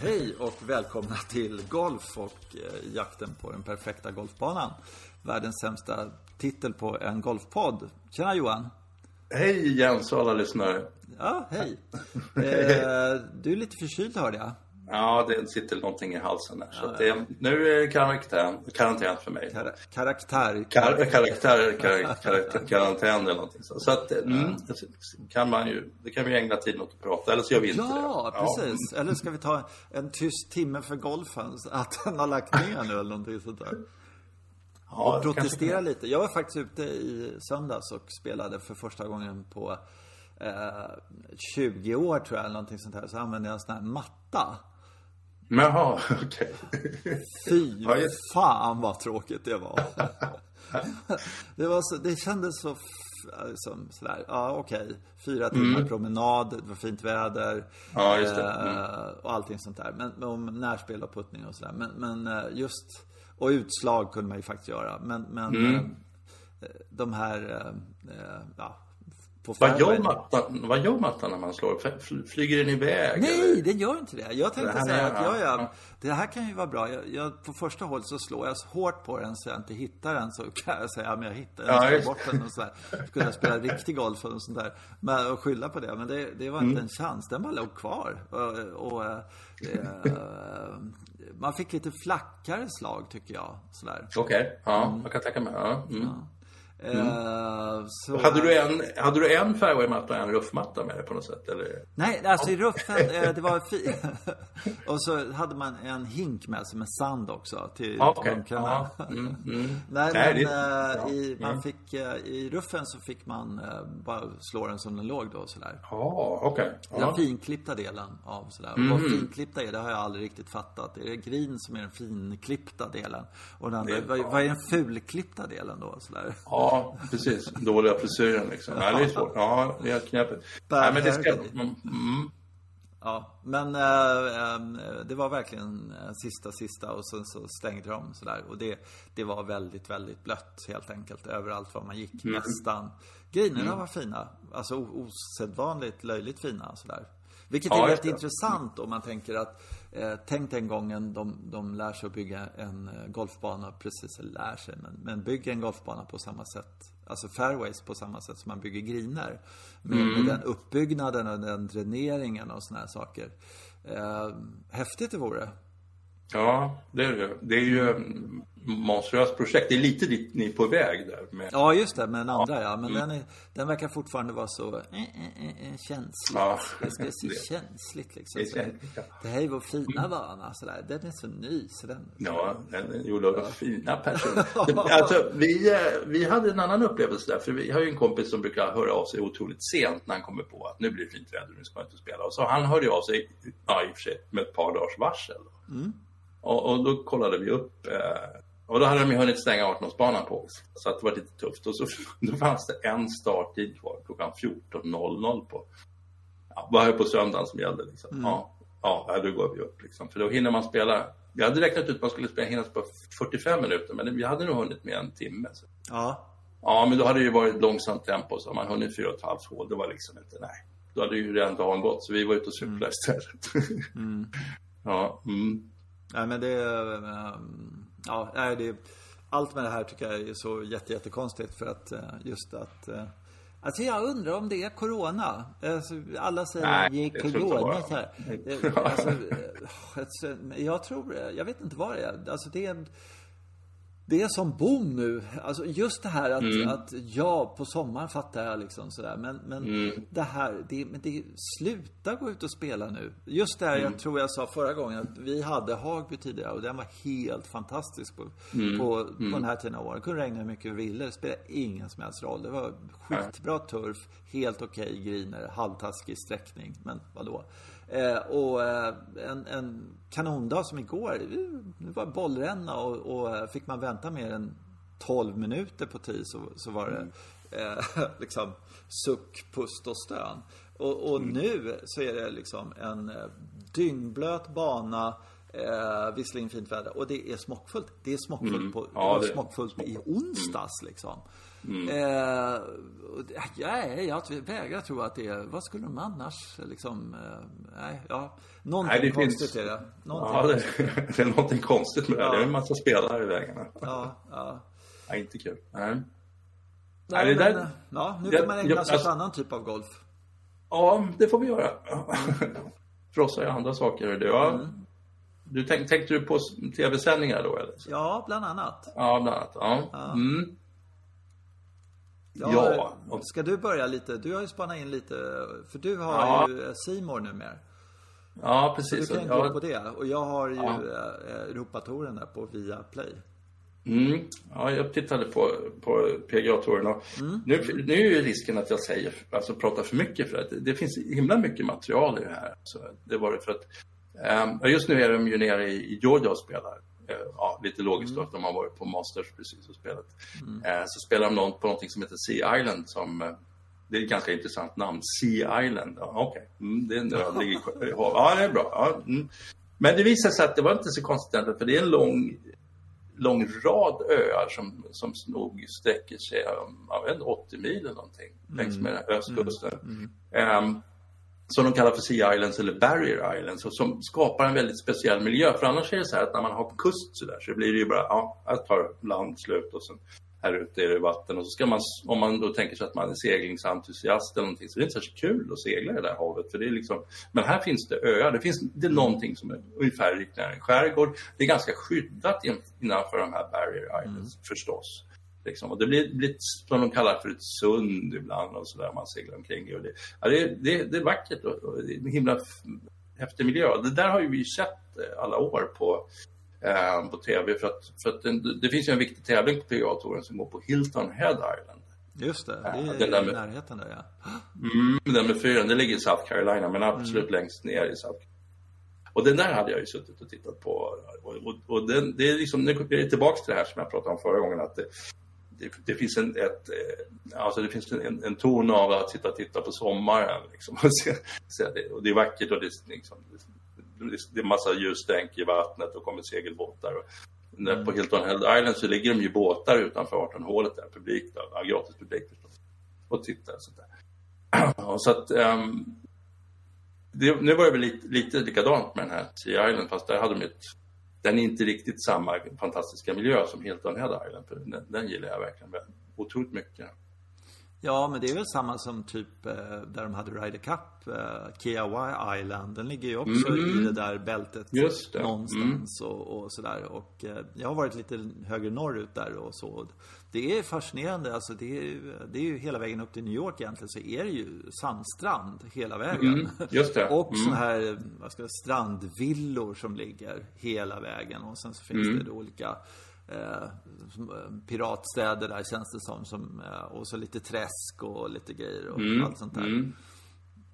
Hej och välkomna till Golf och eh, jakten på den perfekta golfbanan. Världens sämsta titel på en golfpodd. Tjena Johan! Hej Jens och alla lyssnare. Ja, hej! Eh, du är lite förkyld hörde jag. Ja, det sitter någonting i halsen där. Så att det, nu är det karantän, karantän för mig. Kar karaktär. Kar, karaktär, kar, karaktär, karantän eller någonting så. Så att, mm, kan man ju, det kan vi ägna tiden åt att prata, eller så gör vi inte Ja, det. precis. Eller ska vi ta en tyst timme för golfen? Att den har lagt ner nu eller någonting sånt där. Ja, och protestera lite. Jag var faktiskt ute i söndags och spelade för första gången på eh, 20 år tror jag, eller någonting sånt här. Så använde jag en sån här matta. Men Jaha, okej. Fy Ja, just- fan vad tråkigt det var. det, var så, det kändes så, f- som sådär, ja okej. Fyra timmar promenad, det var fint väder. Mm. Ja, just det. eh, Och allting sånt där. Men, men om närspel och puttning och sådär. Men, men eh, just, och utslag kunde man ju faktiskt göra. Men, men Mm. eh, de här, ja, på Vad gör, mattan, vad gör mattan när man slår? Fly- Flyger den iväg? Nej, eller? det gör inte det. Jag tänkte Det här säga att ja, ja, ja. det här kan ju vara bra. Jag, jag, på första hållet så slår jag så hårt på den så jag inte hittar den. Så kan jag säga, ja, men jag hittar den, Ja, slår bort den och. Så kunde jag spela riktig golf och sånt där. Men, och skylla på det. Men det, det var Mm. inte en chans. Den bara låg kvar. Och, och eh, eh, man fick lite flackare slag tycker jag. Okej, ja, jag kan tänka mig. Ja. Mm. Eh, så, Hade, du en, hade du en fairwaymatta och en ruffmatta med dig på något sätt? Eller? Nej, alltså i ruffen, eh, det var fi- Och så hade man en hink med sig med sand också till Ja, okej. bunkrarna. Ja, mm, mm. Nej, men det- eh, ja, i, man mm. fick, eh, i ruffen så fick man bara slå den som den låg då sådär. Ja, okej. Den. Mm. finklippta delen av sådär. Och vad finklippta är, det har jag aldrig riktigt fattat. Är det green som är den finklippta delen? Och den andra, Det- vad, vad är den fulklippta delen då? Sådär. Ja, precis. Dåliga frisyren liksom. Ja, det är svårt. Ja, det är knepigt. Nej, men det ska... Mm, mm. Ja, men ehm, det var verkligen eh, sista, sista och sen så stängde de sådär. Och det, det var väldigt, väldigt blött helt enkelt. Överallt var man gick nästan. Grinerna var fina. Alltså osedvanligt löjligt fina sådär. Vilket Ja, är rätt intressant om man tänker att eh, Tänk den gången de, de lär sig att bygga en eh, golfbana, precis eller lär sig, men, men bygger en golfbana på samma sätt Alltså fairways på samma sätt som man bygger griner. Med, med den uppbyggnaden och den dräneringen och såna här saker. Eh, Häftigt det vore. Ja, det är det. Det är ju monstruöst projekt. Det är lite dit ni är på väg där. Med... Ja just det, men den andra ja, men den, är, den verkar fortfarande vara så eh, eh, eh, eh, känsligt Ja. Det ska se Det- känsligt liksom det så känsligt, ja. Det här är vår fina bana sådär, den är så ny så den Ja, den är gjord av fina personer. Alltså, vi, eh, vi hade en annan upplevelse där. För vi har ju en kompis som brukar höra av sig otroligt sent när han kommer på att nu blir det fint väder, nu ska man inte spela. Och så han hörde ju av sig, ja i och för sig, med ett par dagars varsel. Och, och då kollade vi upp. Eh, och då hade de ju hunnit stänga 18-årsbanan på oss. Så att det var lite tufft. Och så då fanns det en starttid kvar klockan 14.00 på. Ja, var det på söndagen som gällde liksom. Ja, ja, då går vi upp liksom. För då hinner man spela. Jag hade räknat ut att man skulle spela, hinna på 45 minuter. Men vi hade nog hunnit med en timme. Så. Ja, Ja, men då hade det ju varit långsamt tempo. Så man hunnit fyra och ett halvt hål. Det var liksom inte, nej. Då hade ju redan dagen gått. Så vi var ute och cyklade istället. ja, mm. Nej men det, ehm, ja, det, allt med det här tycker jag är så jätte, jättekonstigt för att eh, just att eh, Alltså jag undrar om det är Corona. Alltså, alla säger Nej, det inte Corona så här. Eh, alltså, jag tror, jag vet inte vad det är. Alltså det är det är som boom nu. Alltså just det här att, Mm. att ja, på sommaren fattar jag liksom sådär. Men, men Mm. det här, det, men det, sluta gå ut och spela nu. Just det här, Mm. jag tror jag sa förra gången att vi hade Hagby tidigare och den var helt fantastisk på, Mm. på, på den här tiden av året. Kunde regna hur mycket vi ville. Det spelade ingen som helst roll. Det var skitbra turf, helt okej griner, halvtaskig sträckning. Men vadå? Eh, och eh, en, en kanondag som igår, det var bollränna och, och eh, fick man vänta mer än 12 minuter på tee så, så var det eh, liksom suck, pust och stön. Och, och nu så är det liksom en dyngblöt bana Eh, visserligen fint väder och det är smockfullt. Det är smockfullt, Mm. på, Ja, det- smockfullt i onsdags liksom. Mm. Eh, det- nej, jag vägrar tro att det är, vad skulle de annars liksom, eh, nej, ja. Någonting Nej, det finns- konstigt är det. Någonting Ja, det, konstigt. det är någonting konstigt med det. Ja. Det är en massa spelare i vägarna. Ja, ja. Ja, inte kul. Nej. Nej, det men, där- ja, nu får man ägna sig åt annan typ av golf. Ja, det får vi göra. Frossa i andra saker. Du, ja. Mm. du tänk, tänkte du på tv-sändningar då eller? Ja, bland annat. Ja, bland annat. Ja. Mm. Ja. och- Ska du börja lite? Du har ju spanat in lite, för du har Ja. ju eh, Simor numera. ja, Du precis. kan ju ja. gå på det. Och jag har ju Ja. eh, Europatouren där på Viaplay. Mm. Ja, jag tittade på, på PGA-touren och Mm. nu, nu är ju risken att jag säger, alltså pratar för mycket för att det, det finns himla mycket material i det här. Så det var det för att, ja, just nu är de ju nere i, i Georgia och spelar. Eh, ja, lite logiskt då att de har varit på Masters precis och spelat. Eh, så spelar de någon, på någonting som heter Sea Island som eh, det är ett ganska intressant namn. Sea Island. Ja, Okej, mm, det är en ö som ligger i sjö- i havet. Ja, det är bra. Ja, mm. Men det visade sig att det var inte så konstigt för det är en lång lång rad öar som, som nog sträcker sig um, jag vet inte, 80 mil eller någonting längs med den här östkusten. Ehm, som de kallar för Sea Islands eller Barrier Islands och som skapar en väldigt speciell miljö. För annars är det så här att när man har kust så där så blir det ju bara, ja, här tar land slut och sen här ute är det vatten och så ska man, om man då tänker sig att man är seglingsentusiast eller någonting så det är inte särskilt kul att segla i det där havet. För det är liksom, men här finns det öar, det finns det är någonting som är ungefär liknar en skärgård. Det är ganska skyddat in- innanför de här Barrier Islands förstås. Liksom. Och det blir, blir som de kallar för ett sund ibland och sådär man seglar omkring i. Och det, ja, det, det, det är vackert och, och det är en himla häftig miljö. Det där har ju vi sett eh, alla år på, eh, på tv för att, för att den, det finns ju en viktig tävling på PGA-touren som går på Hilton Head Island. Just det, det Ja, är den där i med- närheten där ja. Mm, den med fyren, det ligger i South Carolina men absolut längst ner i South Och den där hade jag ju suttit och tittat på. Och, och, och den, det är liksom, nu är jag tillbaka till det här som jag pratade om förra gången. Att det, det, det finns en, ett, eh, alltså det finns en, en ton av att sitta och titta på sommaren. Liksom, och, se, se det, och det är vackert och det, liksom, det, är massa ljusstänk i vattnet och kommer segelbåtar. Och, där På Hilton Head Island så ligger de ju båtar utanför 18-hålet där, publik, då, ja, gratis publik förstås. Och tittar och sånt där. Och så att, ehm, det, nu var det väl lite, lite likadant med den här Sea Island fast där hade de ett, den är inte riktigt samma fantastiska miljö som Hilton Head Island. För den, den gillar jag verkligen otroligt mycket. Ja, men det är väl samma som typ eh, där de hade Ryder Cup, eh, Kiawai Island. Den ligger ju också Mm. i det där bältet det. någonstans och, och sådär. Och eh, jag har varit lite högre norrut där och så. Det är fascinerande, alltså det är, det är ju hela vägen upp till New York egentligen så är det ju sandstrand hela vägen. Mm, just det. och Mm. såna här, vad ska jag strandvillor som ligger hela vägen. Och sen så finns Mm. det olika eh, eh, piratstäder där känns det som. som eh, och så lite träsk och lite grejer och allt sånt där. Mm.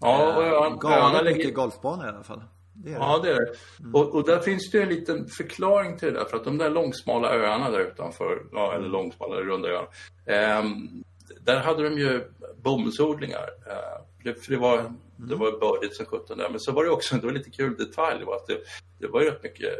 Ja, och Eh, öarna Galet ligger- mycket golfbanor i alla fall. Det. Ja, det är det. Och, och där finns det en liten förklaring till det där. För att de där långsmala öarna där utanför, ja, eller långsmala, runda öarna. ehm, där hade de ju bomullsodlingar. Eh, för det var, det var bördigt som sjutton där. Men så var det också, det var lite kul detalj, det var att det, det var ju rätt mycket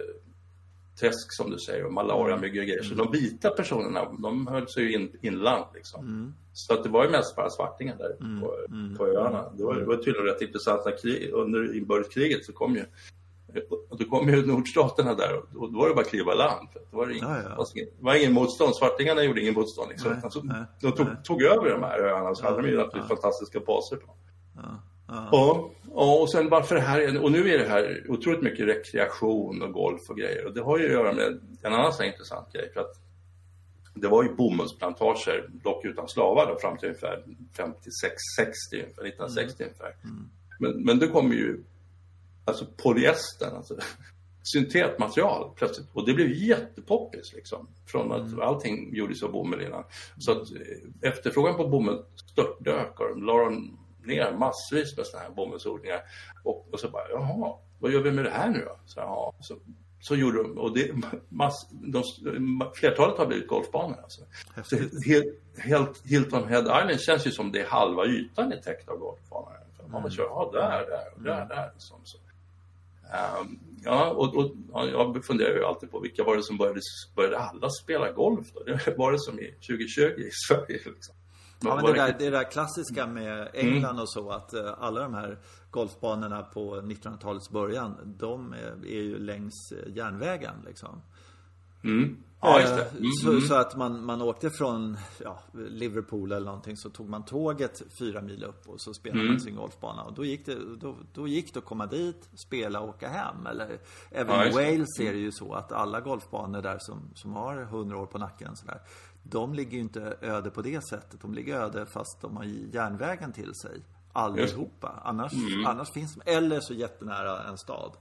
träsk som du säger och malariamyggor och grejer. Så de vita personerna, de höll sig ju in, inland liksom. Så att det var ju mest bara svartingar där på, på öarna. Det var, det var tydligen rätt intressant när krig, under inbördeskriget så kom ju och då kom ju nordstaterna där och och då var det bara att kliva land. Det var ingen, Ja, ja. det var ingen motstånd. Svartingarna gjorde ingen motstånd. Liksom. Nej, alltså, nej, de tog, tog över de här öarna så hade de ju naturligtvis fantastiska baser på. Ja, ja. Ja, ja, och sen varför det här är, och nu är det här otroligt mycket rekreation och golf och grejer. Och det har ju att göra med en annan här intressant grej. För att det var ju bomullsplantager, dock utan slavar då, fram till ungefär 56, 60, ungefär, 1960 ungefär. Men, men då kommer ju alltså polyestern, alltså syntetmaterial plötsligt. Och det blev jättepoppis liksom. Från att allting gjordes av bomull innan. Så att eh, efterfrågan på bomull störtdök och de la de ner massvis med sådana här bomullsodlingar. Och, och så bara, jaha, vad gör vi med det här nu då? Så, jaha, så, så gjorde de, och det, mass, de, flertalet har blivit golfbanor alltså. Så helt, helt, Hilton Head Island känns ju som det är halva ytan är täckt av golfbanor. Man bara kör, ja där, där, och där, där. Liksom, så. Um, ja, och, och ja, jag funderar ju alltid på vilka var det som började, började alla spela golf då? Det var det som i 2020 i Sverige liksom. Ja, men det, där, det där klassiska med England mm. och så att uh, alla de här golfbanorna på 1900-talets början, de är, är ju längs järnvägen liksom. Mm. Ja, just det. Mm. Så, så, att man, man åkte från ja, Liverpool eller någonting så tog man tåget fyra mil upp och så spelade mm. man sin golfbana. Och då gick, det, då, då gick det att komma dit, spela och åka hem. Eller även ja, i Wales är det ju så att alla golfbanor där som, som har hundra år på nacken sådär, de ligger ju inte öde på det sättet. De ligger öde fast de har järnvägen till sig. Allihopa. Annars, mm. annars finns de, eller så jättenära en stad.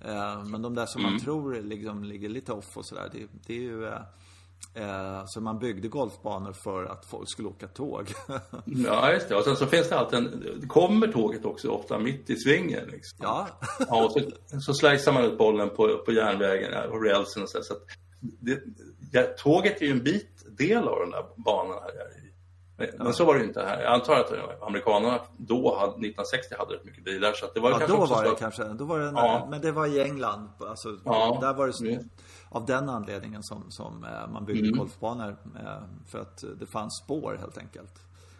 Eh, men de där som mm. man tror liksom ligger lite off och sådär, det, det är ju eh, eh, så man byggde golfbanor för att folk skulle åka tåg. ja, just det. Och sen så finns det alltid en... Kommer tåget också ofta mitt i svingen? Liksom. Ja. ja och så, så slicear man ut bollen på, på järnvägen, på rälsen och så. så det, ja, tåget är ju en bit del av den där banan här men, ja. men så var det ju inte här. Jag antar att amerikanerna då, hade, 1960, hade rätt mycket bilar. Så det var ja, kanske då var det så... kanske. Då var det, ja. Men det var i England. Alltså, ja. Där var det så, av den anledningen som, som eh, man byggde mm. golfbanor. Eh, för att det fanns spår helt enkelt.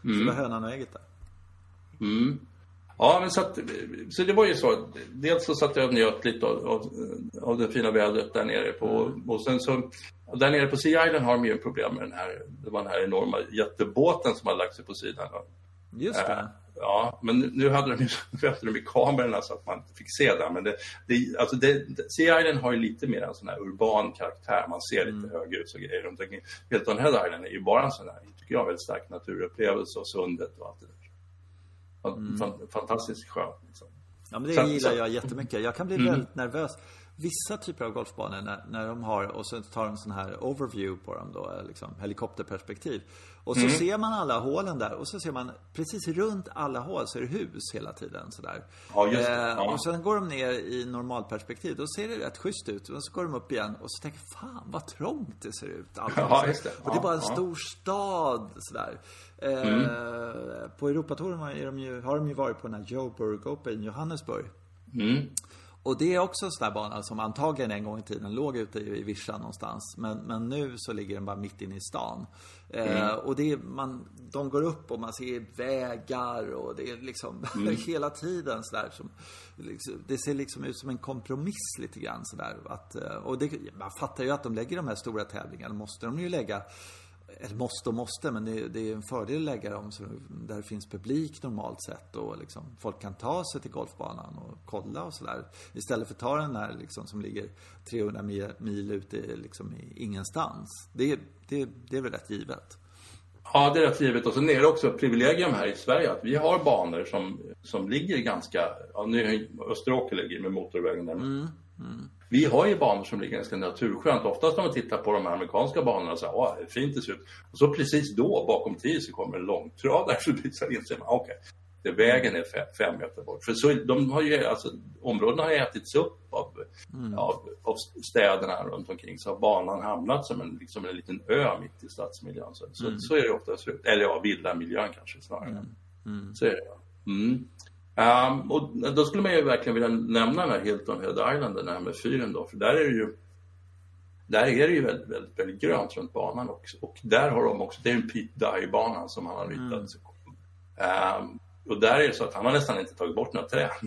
Mm. Så det var hönan och ägget där. Mm. Ja, men så, att, så det var ju så. Dels så satt jag och njöt lite av, av, av det fina vädret där nere. På, mm. Och sen så, där nere på Sea Island har de ju problem med den här, det var den här enorma jättebåten som har lagt sig på sidan. Just det. Äh, ja, men nu hade de ju, de ju kamerorna så att man fick se det. Men det, det, alltså det, Sea Island har ju lite mer en sån här urban karaktär. Man ser lite mm. höghus och grejer runt omkring. Head Island är ju bara en sån här, tycker jag, väldigt stark naturupplevelse och sundet och allt det där. Mm. Fantastiskt skönt. Liksom. Ja, men det så, gillar så. jag jättemycket. Jag kan bli mm. väldigt nervös. Vissa typer av golfbanor när, när de har, och så tar de sån här overview på dem då, liksom helikopterperspektiv. Och så mm. ser man alla hålen där och så ser man precis runt alla hål så är det hus hela tiden sådär. Ja, just det. Eh, ja. och sen går de ner i normalperspektiv. Då ser det rätt schysst ut. Och så går de upp igen och så tänker fan vad trångt det ser ut. Ja, just det. Och det är bara en stor stad sådär. Mm. Eh, på Europatouren har de ju varit på den här Joburg Open i Johannesburg. Mm. Och det är också en sån där bana som antagligen en gång i tiden låg ute i Virsa någonstans. Men, men nu så ligger den bara mitt inne i stan. Eh, mm. och det är, man, de går upp och man ser vägar och det är liksom mm. hela tiden sådär som, liksom, det ser liksom ut som en kompromiss lite grann sådär. Att, eh, och det, man fattar ju att de lägger de här stora tävlingarna, måste de ju lägga eller måste och måste, men det, det är en fördel att lägga dem där det finns publik normalt sett och liksom, folk kan ta sig till golfbanan och kolla och sådär. Istället för att ta den där liksom, som ligger 300 mil, mil ute liksom, i ingenstans. Det, det, det är väl rätt givet. Ja, det är rätt givet. Och sen är det också ett privilegium här i Sverige att vi har banor som, som ligger ganska... Ja, nu Österåker ligger med motorvägen där. Mm, mm. Vi har ju banor som ligger ganska naturskönt. Oftast när man tittar på de amerikanska banorna så här, det fint det ser ut. Och så precis då, bakom tid, så kommer en långtradare förbi så inser man, okej, okay, vägen är fem, fem, meter bort. För så, de har ju, alltså, områdena har ätits upp av, mm. av, av, städerna runt omkring. Så har banan hamnat som en, liksom en liten ö mitt i stadsmiljön. Så, mm. så, så, är det ofta slut. Eller ja, villamiljön kanske snarare. Mm. mm. Så är det. Mm. Um, och då skulle man ju verkligen vilja nämna den här Hilton Head Island, den här med fyren då, för där är det ju där är det ju väldigt, väldigt, väldigt grönt runt banan också. Och där har de också, det är en Pete Dye-banan som han har ritat. Mm. Um, och där är det så att han har nästan inte tagit bort några träd.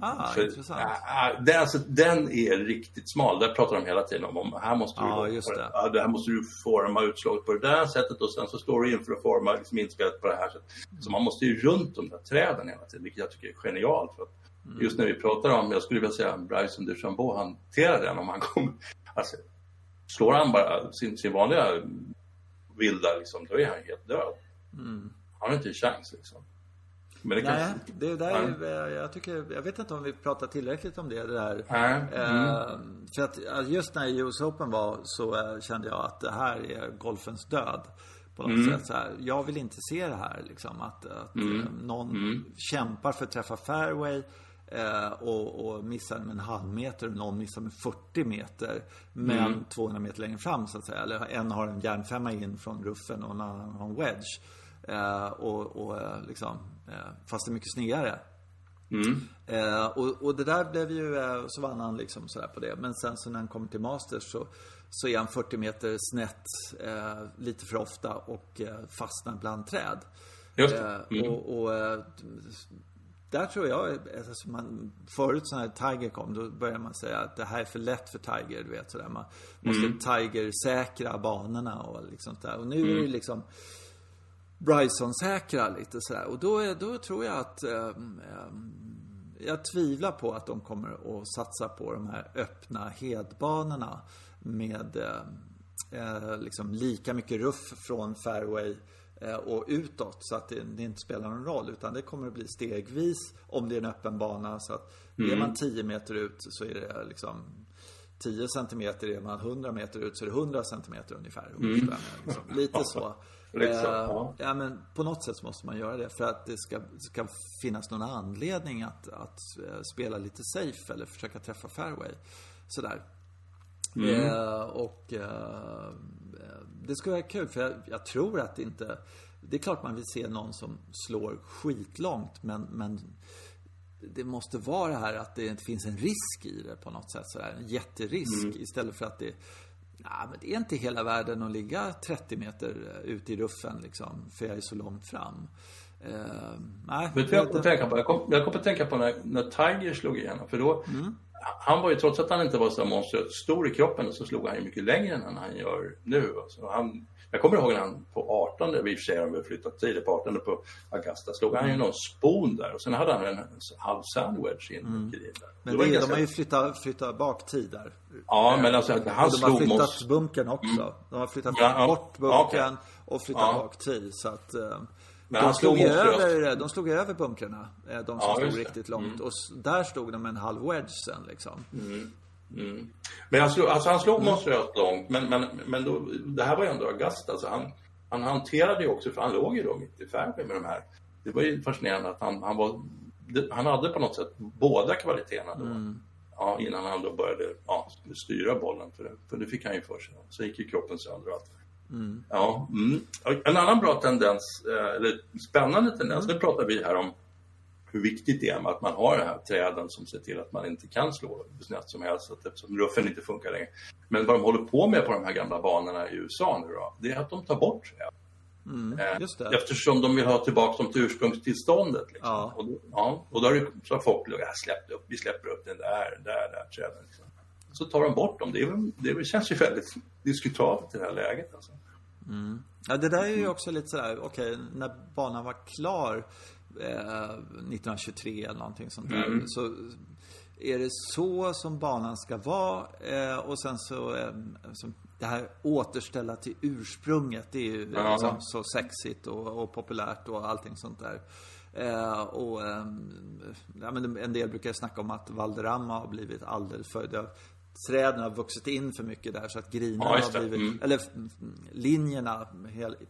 Ah, För, intressant. Äh, den, alltså, den är riktigt smal. Där pratar de hela tiden om, om här måste du, ah, just det. Ja, det här måste du forma utslaget på det där sättet och sen så står du inför att forma liksom, inspelet på det här sättet. Så man måste ju runt de där träden hela tiden, vilket jag tycker är genialt. För mm. Just när vi pratar om, jag skulle vilja säga Bryson DeChambeau hanterar den om han kommer, alltså, slår han bara sin, sin vanliga vilda liksom, då är han helt död. Mm. Han har inte en chans liksom. Men det Nej, kan... det där är, jag tycker, jag vet inte om vi pratar tillräckligt om det, det där. Mm. Eh, för att just när US Open var så eh, kände jag att det här är golfens död. På något mm. sätt så här. Jag vill inte se det här liksom. Att, att mm. Eh, någon mm. kämpar för att träffa fairway. Eh, och, och missar med en halv meter och någon missar med 40 meter. Men mm. 200 meter längre fram så att säga. Eller en har en järnfemma in från ruffen och en annan har en wedge. Eh, och, och eh, liksom, eh, fast det är mycket snyggare. Mm. Eh, och, och det där blev ju, eh, så vann han liksom sådär på det. Men sen så när han kommer till Masters så, så är han 40 meter snett eh, lite för ofta och eh, fastnar bland träd. Just det. Mm. och, och där tror jag, alltså man, förut så när Tiger kom, då började man säga att det här är för lätt för Tiger, du vet sådär. Man måste Mm. Tiger-säkra banorna och liksom där. Och nu är Mm. det liksom Bryson-säkra lite sådär. Och då, är, då tror jag att ehm, jag tvivlar på att de kommer att satsa på de här öppna hedbanorna med eh, liksom lika mycket ruff från fairway eh, och utåt så att det, det inte spelar någon roll utan det kommer att bli stegvis om det är en öppen bana så att är man 10 meter ut så är det liksom 10 centimeter, är man 100 meter ut så är det 100 centimeter ungefär. Liksom. Lite så. Lite så, Eh, ja. ja men på något sätt så måste man göra det för att det ska, ska finnas någon anledning att, att eh, spela lite safe eller försöka träffa fairway. Sådär. Eh, och eh, det skulle vara kul för jag, jag tror att det inte Det är klart man vill se någon som slår skitlångt men, men det måste vara det här att det finns en risk i det på något sätt sådär. En jätterisk istället för att det Ja, men det är inte hela världen att ligga 30 meter ut i ruffen liksom, för jag är så långt fram. Eh, nej, jag kom? Jag kom, jag kom att tänka på när, när Tiger slog igenom. För då, han var ju, trots att han inte var så monstruöst stor i kroppen, så slog han ju mycket längre än han gör nu. Alltså han, jag kommer ihåg när han på 18, vi i och för sig har vi flyttat tidigt, på 18 på Augusta, slog han ju någon spon där och sen hade han en halv sandwich in mm. där. Men Det ganska- de har ju flyttat, flyttat bak tid där. Ja, men alltså han Och de har slog flyttat mot... bunkern också. De har flyttat Ja, bort Ja, bunkern och flyttat Ja. bak tid. Så att eh, Men de, slog över, de slog över bunkrarna. eh, De som Ja, stod riktigt långt. Och s- där stod de en halv wedge sen liksom. Men han slog, alltså han slog monstruöst långt, men, men, men då, det här var ju ändå Augusta, så han, han hanterade ju också, för han låg ju då mitt i fairway med de här. Det var ju fascinerande att han, han var, han hade på något sätt båda kvaliteterna då. Ja, innan han då började ja, styra bollen, för det, för det fick han ju för sig. Så gick ju kroppen sönder och allt. Ja, mm. En annan bra tendens, eh, eller spännande tendens, nu pratar vi här om hur viktigt det är att man har de här träden som ser till att man inte kan slå hur snett som helst, eftersom ruffen inte funkar längre. Men vad de håller på med på de här gamla banorna i USA nu då, det är att de tar bort träd. Eh, just det. Eftersom de vill ha tillbaka dem till ursprungstillståndet. Liksom. Ja. Och, då, ja, och då har det, så har folk ja, släppt upp, vi släpper upp den där, där, där träden. Liksom. Så tar de bort dem. Det, är, det känns ju väldigt diskutabelt i det här läget. Alltså. Ja, det där är ju också lite sådär, okej, när banan var klar eh, 1923 eller någonting sånt där. Så är det så som banan ska vara eh, och sen så, eh, som det här återställa till ursprunget, det är ju Ja. liksom så sexigt och, och populärt och allting sånt där. Eh, och ehm, ja, men en del brukar snacka om att Valderrama har blivit alldeles för... Det har, träden har vuxit in för mycket där så att grinerna Ja, har det. blivit... Mm. Eller mm, linjerna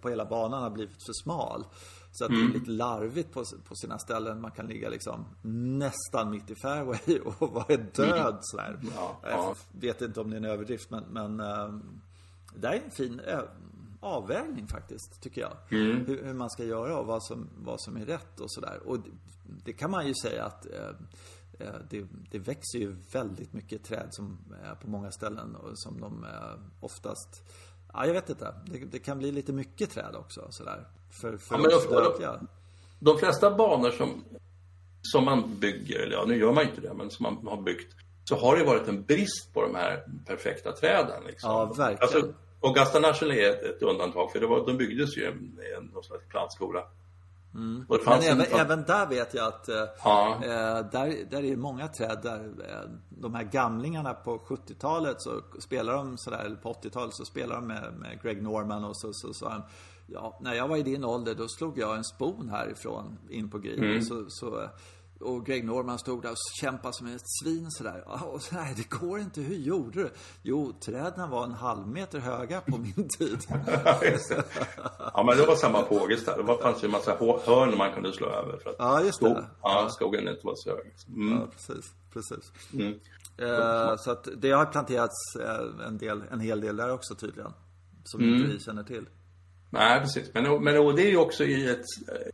på hela banan har blivit för smal. Så att det Mm. är lite larvigt på, på sina ställen. Man kan ligga liksom nästan mitt i fairway och vara död sådär. Mm. Ja, Jag ja. vet inte om det är en överdrift men, men ehm, det är en fin avvägning faktiskt, tycker jag. Mm. Hur, hur man ska göra och vad som, vad som är rätt och sådär. Och det, det kan man ju säga att eh, det, det växer ju väldigt mycket träd som, eh, på många ställen och som de eh, oftast Ja, jag vet inte. Det, det kan bli lite mycket träd också sådär. För, för Ja, men då- dödliga. De flesta banor som, som man bygger, eller ja, nu gör man inte det, men som man har byggt, så har det varit en brist på de här perfekta träden. Liksom. Ja, verkligen. Alltså, Augusta National är ett, ett undantag, för det var, de byggdes ju i en, i en någon slags plantskola. Det Men fanns en- även, även där vet jag att eh, Ja. eh, där, där är det många träd där eh, de här gamlingarna på 70-talet så spelar de sådär, eller på 80-talet så spelar de med, med Greg Norman och så så sa han Ja, när jag var i din ålder då slog jag en spon härifrån in på green. Mm. Så, så, eh, och Greg Norman stod där och kämpade som ett svin sådär. Och så, nej, det går inte. Hur gjorde du? Jo, träden var en halv meter höga på min tid. Ja, men det var samma på Ågesta. Det var, fanns ju en massa hörn man kunde slå över. För att Ja, just det. skog, ja, skogen inte var så hög. Mm. Ja, precis. precis. Mm. Eh, så att det har planterats eh, en, del, en hel del där också tydligen. Som Mm. inte vi känner till. Nej, precis. Men, men det är ju också i, ett,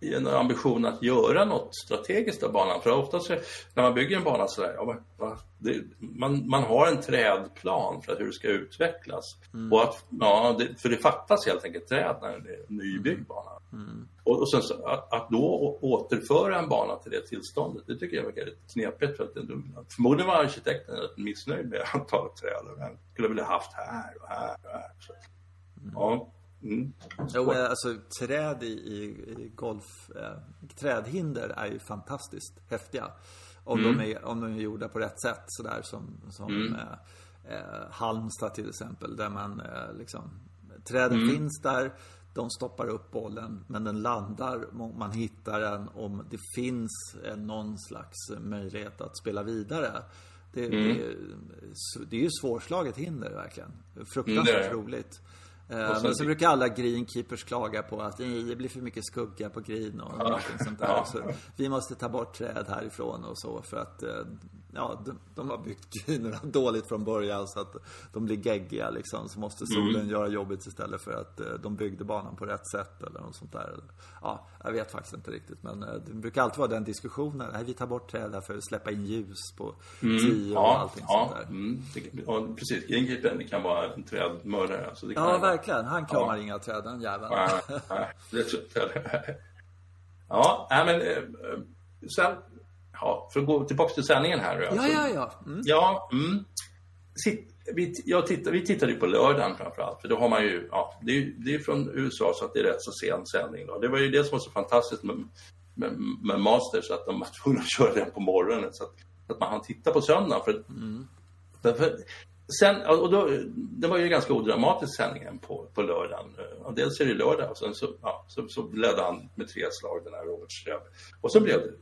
i en ambition att göra något strategiskt av banan. För ofta så, när man bygger en bana så där, ja, va, det, man, man har en trädplan för hur det ska utvecklas. Mm. Och att, ja, det, för det fattas helt enkelt träd när det är en nybyggd bana. Mm. Och, och sen så, att, att, då återföra en bana till det tillståndet, det tycker jag verkar lite knepigt. För att det, förmodligen var arkitekten rätt missnöjd med antalet träd. Han skulle vilja haft här och här och här. Så, mm. ja. Mm. Jo, alltså träd i, i, i golf, eh, trädhinder är ju fantastiskt häftiga. Om, mm. de är, om de är gjorda på rätt sätt sådär som, som mm. eh, eh, Halmstad till exempel. Där man eh, liksom, träden mm. finns där, de stoppar upp bollen men den landar, man hittar den om det finns någon slags möjlighet att spela vidare. Det, mm. det, det är ju svårslaget hinder verkligen. Fruktansvärt mm, roligt. Eh, men så brukar alla greenkeepers klaga på att det blir för mycket skugga på green och ja. sånt där. Så vi måste ta bort träd härifrån och så för att eh, ja, de, de har byggt greenerna dåligt från början så att de blir geggiga liksom. Så måste solen mm. göra jobbet istället för att eh, de byggde banan på rätt sätt eller något sånt där. Ja, jag vet faktiskt inte riktigt. Men det brukar alltid vara den diskussionen. Nej, vi tar bort träd för att släppa in ljus på mm. tio och ja, allting ja. sånt där. Mm. Det, och precis, greenkeepern kan vara en trädmördare. Alltså det kan ja, verkligen. Han kramar ja. inga träd, den jäveln. Tror jag Ja, nej men eh, sen, ja, för att gå tillbaka till sändningen här. Ja, alltså, ja, ja. Mm. Ja, mm. Sitt, vi, jag tittar, vi tittade ju på lördagen framförallt, för då har man ju, ja, det är, det är från USA så att det är rätt så sen sändning. Då. Det var ju det som var så fantastiskt med, med, med Masters, att de var tvungna att köra den på morgonen så att, att man hann titta på söndagen. För, mm. för, Sen, och då, det var ju ganska odramatisk sändningen på, på lördagen. Och dels är det lördag och sen så, ja, så, så ledde han med tre slag, den här Robert Ström. Och så blev det,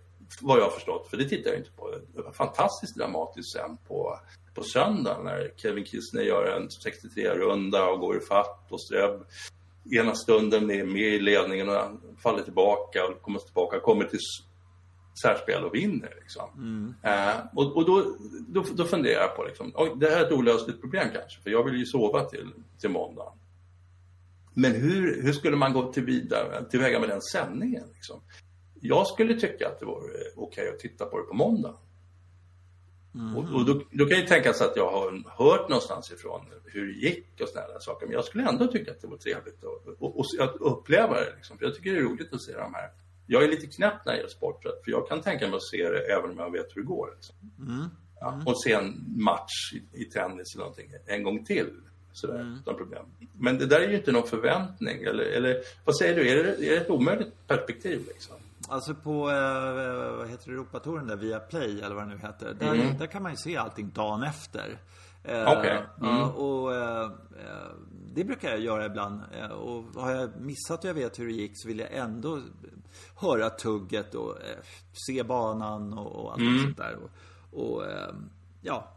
vad jag har förstått, för det tittar jag inte på, det var fantastiskt dramatiskt sen på, på söndagen när Kevin Kistner gör en 63-runda och går i fatt och Ström ena stunden är med i ledningen och faller tillbaka och kommer tillbaka, kommer till särspel och vinner. Liksom. Mm. Eh, och, och då, då, då funderar jag på, liksom, det här är ett olösligt problem kanske, för jag vill ju sova till, till måndag. Men hur, hur skulle man gå till vidare, tillväga med den sändningen? Liksom? Jag skulle tycka att det vore okej okay att titta på det på måndag. Mm. Och, och då, då, kan jag tänka sig att jag har hört någonstans ifrån hur det gick och sådana saker. Men jag skulle ändå tycka att det var trevligt att, att uppleva det. Liksom. För jag tycker det är roligt att se de här jag är lite knäpp när det gäller sport, för jag kan tänka mig att se det även om jag vet hur det går. Liksom. Mm. Ja, mm. och se en match i, i tennis eller någonting en gång till. Sådär, mm. utan problem. Men det där är ju inte någon förväntning. Eller, eller vad säger du, är det, är det ett omöjligt perspektiv? Liksom? Alltså på, eh, vad heter det, Europatouren där, via Play eller vad det nu heter. Där, mm. där kan man ju se allting dagen efter. Eh, Okej. Okay. Mm. Ja, och eh, eh, det brukar jag göra ibland. Eh, och har jag missat och jag vet hur det gick så vill jag ändå höra tugget och eh, se banan och, och allt mm. sånt där. Och, och ja.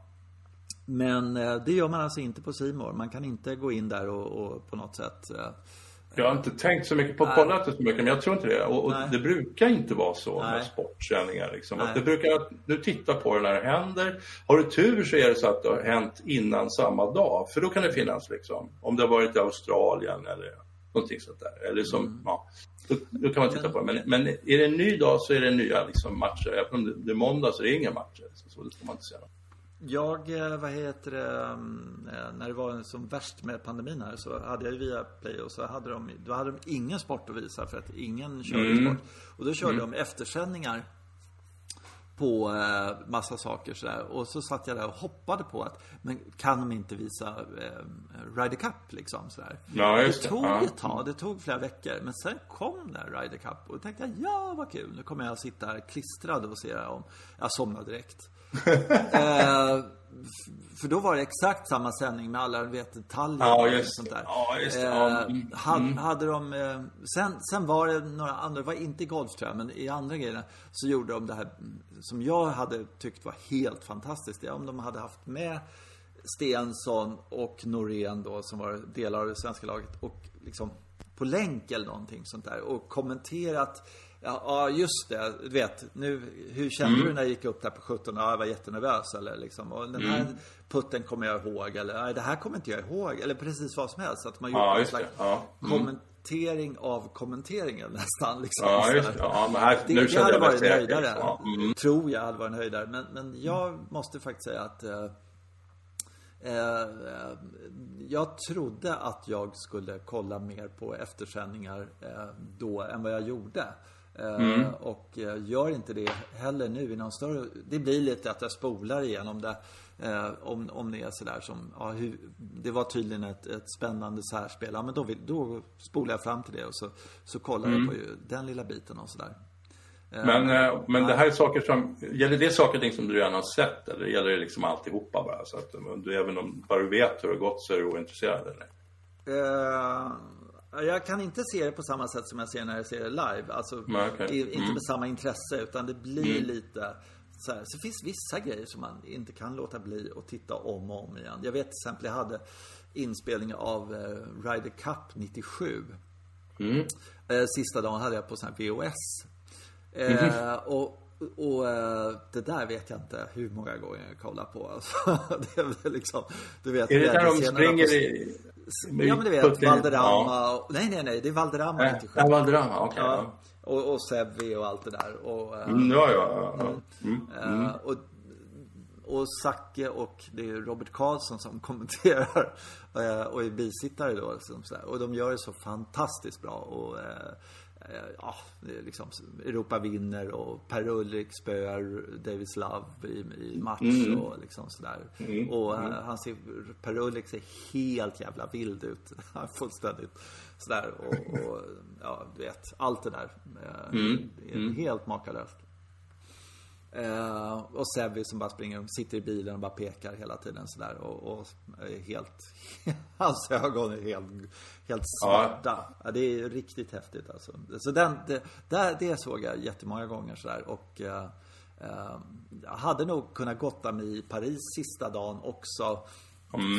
Men det gör man alltså inte på Simor. Man kan inte gå in där och, och på något sätt jag har inte tänkt så mycket på kollat så mycket, men jag tror inte det. Och, och det brukar inte vara så Nej. med sportsändningar. Liksom. Att det brukar, du tittar på det när det händer. Har du tur så är det så att det har hänt innan samma dag. För då kan det finnas, liksom, om det har varit i Australien eller någonting sånt där. Eller som, mm. ja, då, då, kan man titta på det. Men, men är det en ny dag så är det nya liksom, matcher. Även om det, det är måndag så är det inga matcher. Så, så det ska man inte säga. Jag, eh, vad heter det, mm, eh, när det var som värst med pandemin här så hade jag ju via Play och så hade de, då hade de ingen sport att visa för att ingen körde mm. sport. Och då körde mm. de eftersändningar på eh, massa saker sådär. Och så satt jag där och hoppade på att, men kan de inte visa eh, Ryder Cup liksom sådär. Ja, det. det tog ja. ett tag, det tog flera veckor. Men sen kom där Ryder Cup och då tänkte jag, ja vad kul. Nu kommer jag att sitta här klistrad och se det om. Jag somnade direkt. eh, för då var det exakt samma sändning med alla vet, detaljer ja, just, och sånt där. Ja, just det. Ja. Eh, mm. hade, hade de, eh, sen, sen var det några andra, det var inte golf tror jag, men i andra grejerna så gjorde de det här som jag hade tyckt var helt fantastiskt. Det om de hade haft med Stensson och Norén då som var delar av det svenska laget och liksom på länk eller någonting sånt där och kommenterat Ja, just det. Du vet, nu, hur kände mm. du när jag gick upp där på 17? Ja, jag var jättenervös eller liksom. Och den här mm. putten kommer jag ihåg. Eller, nej, det här kommer inte jag ihåg. Eller precis vad som helst. Att man gjort ja, en slags ja. mm. kommentering av kommenteringen nästan. Liksom. Ja, just det. Ja, men här, Det, nu det hade jag varit en höjdare. Ja, mm. Tror jag hade varit en höjdare. Men, men jag måste faktiskt säga att eh, eh, jag trodde att jag skulle kolla mer på eftersändningar eh, då än vad jag gjorde. Eh, Och gör inte det heller nu i någon större... Det blir lite att jag spolar igenom det. Eh, om, om det är sådär som, ja, hur, det var tydligen ett, ett spännande särspel. Ja, men då, vill, då spolar jag fram till det och så, så kollar jag på den lilla biten och sådär. Men, eh, men det här är saker som, gäller det saker och ting som du redan har sett eller gäller det liksom alltihopa bara? Så att du, även om bara du vet hur det har gått så är du ointresserad eller? Eh, jag kan inte se det på samma sätt som jag ser när jag ser det live. Alltså, okej. i- inte med samma intresse, utan det blir lite så här. Så finns vissa grejer som man inte kan låta bli att titta om och om igen. Jag vet till exempel, jag hade inspelning av eh, Ryder Cup 97. Eh, sista dagen hade jag på sån här VHS. Eh, och och eh, det där vet jag inte hur många gånger jag kollar på. Alltså, det är väl liksom, du vet, Är det där de springer i... Ja men du vet, Valderrama Ja. Nej nej nej, det är Valderrama Nej, 97 det var drama, okej. ja. ja. och, och Sevi och allt det där och, eh, Mm, ja, ja, ja. Mm. eh, och och Zacke och det är Robert Karlsson som kommenterar eh, och är bisittare då. Liksom, så. Och de gör det så fantastiskt bra. Och, eh, eh, ja, det är liksom, Europa vinner och Per Ulrik spöar Davis Love i, i match och liksom sådär. Och eh, han ser, Per Ulrik ser helt jävla vild ut. Fullständigt sådär. Och, och ja, du vet, allt det där. Eh, Det är helt makalöst. Eh, och Sevi som bara springer sitter i bilen och bara pekar hela tiden sådär och, och är helt... Hans ögon är helt, helt svarta. Ja. det är riktigt häftigt alltså. Så den, det, där, det såg jag jättemånga gånger sådär och eh, eh, jag hade nog kunnat gotta mig i Paris sista dagen också.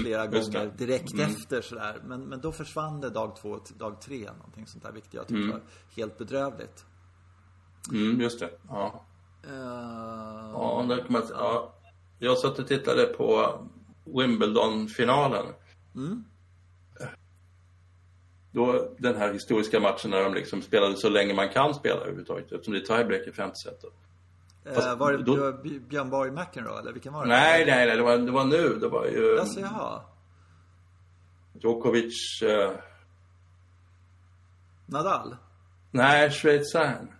flera just det. gånger direkt efter sådär. Men, men då försvann det dag två till dag tre. Någonting sånt där vilket jag tyckte var helt bedrövligt. Mm, just det. Ja. Eh, Ja, där kan man, ja. Jag satt och tittade på Wimbledon-finalen. Då den här historiska matchen när de liksom spelade så länge man kan spela överhuvudtaget. Eftersom det är tiebreak i femte setet. Eh, var det, då- det var Bj- Björn Borg McEnroe eller vilken var det? Nej, nej, nej. Det var, det var nu. Det var ju Alltså jaha. Djokovic... Eh, Nadal? nej, schweizaren.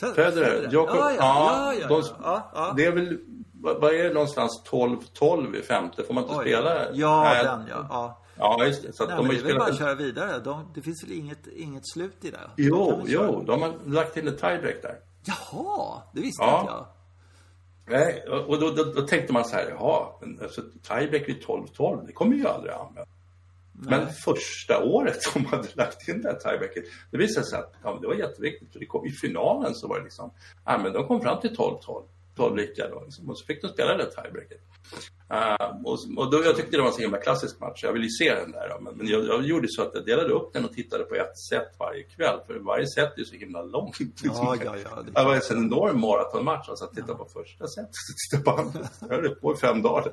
Fe- Federer. Djoko- Ja, ja, ja, ja, de-. Det är väl... Vad är det någonstans 12-12 i femte? Får man inte Oj. spela? Ja, Nej. den ja. ja. Just det. Så att Nej, de det är väl bara att köra vidare. De, det finns väl inget, inget slut i det? Jo, köra? jo. De har lagt in ett tiebreak där. Jaha, det visste Ja. inte jag. Nej, och då, då, då tänkte man så här, jaha, men alltså, tiebreak vid 12-12, det kommer ju aldrig användas. Men första året som hade lagt in det här tiebreaket, det visade sig att ja, det var jätteviktigt. För det kom, I finalen så var det liksom, ja, men de kom fram till 12-12, 12 lika då, liksom, och så fick de spela det tiebreaket. Uh, och och då, jag tyckte det var en så himla klassisk match, jag ville ju se den där. Då, men men jag, jag gjorde så att jag delade upp den och tittade på ett set varje kväll, för varje set är så himla långt. Ja, ja, ja. Det, Det var en enorm maratonmatch. Alltså, att titta på första set och titta på andra. Jag höll på i fem dagar.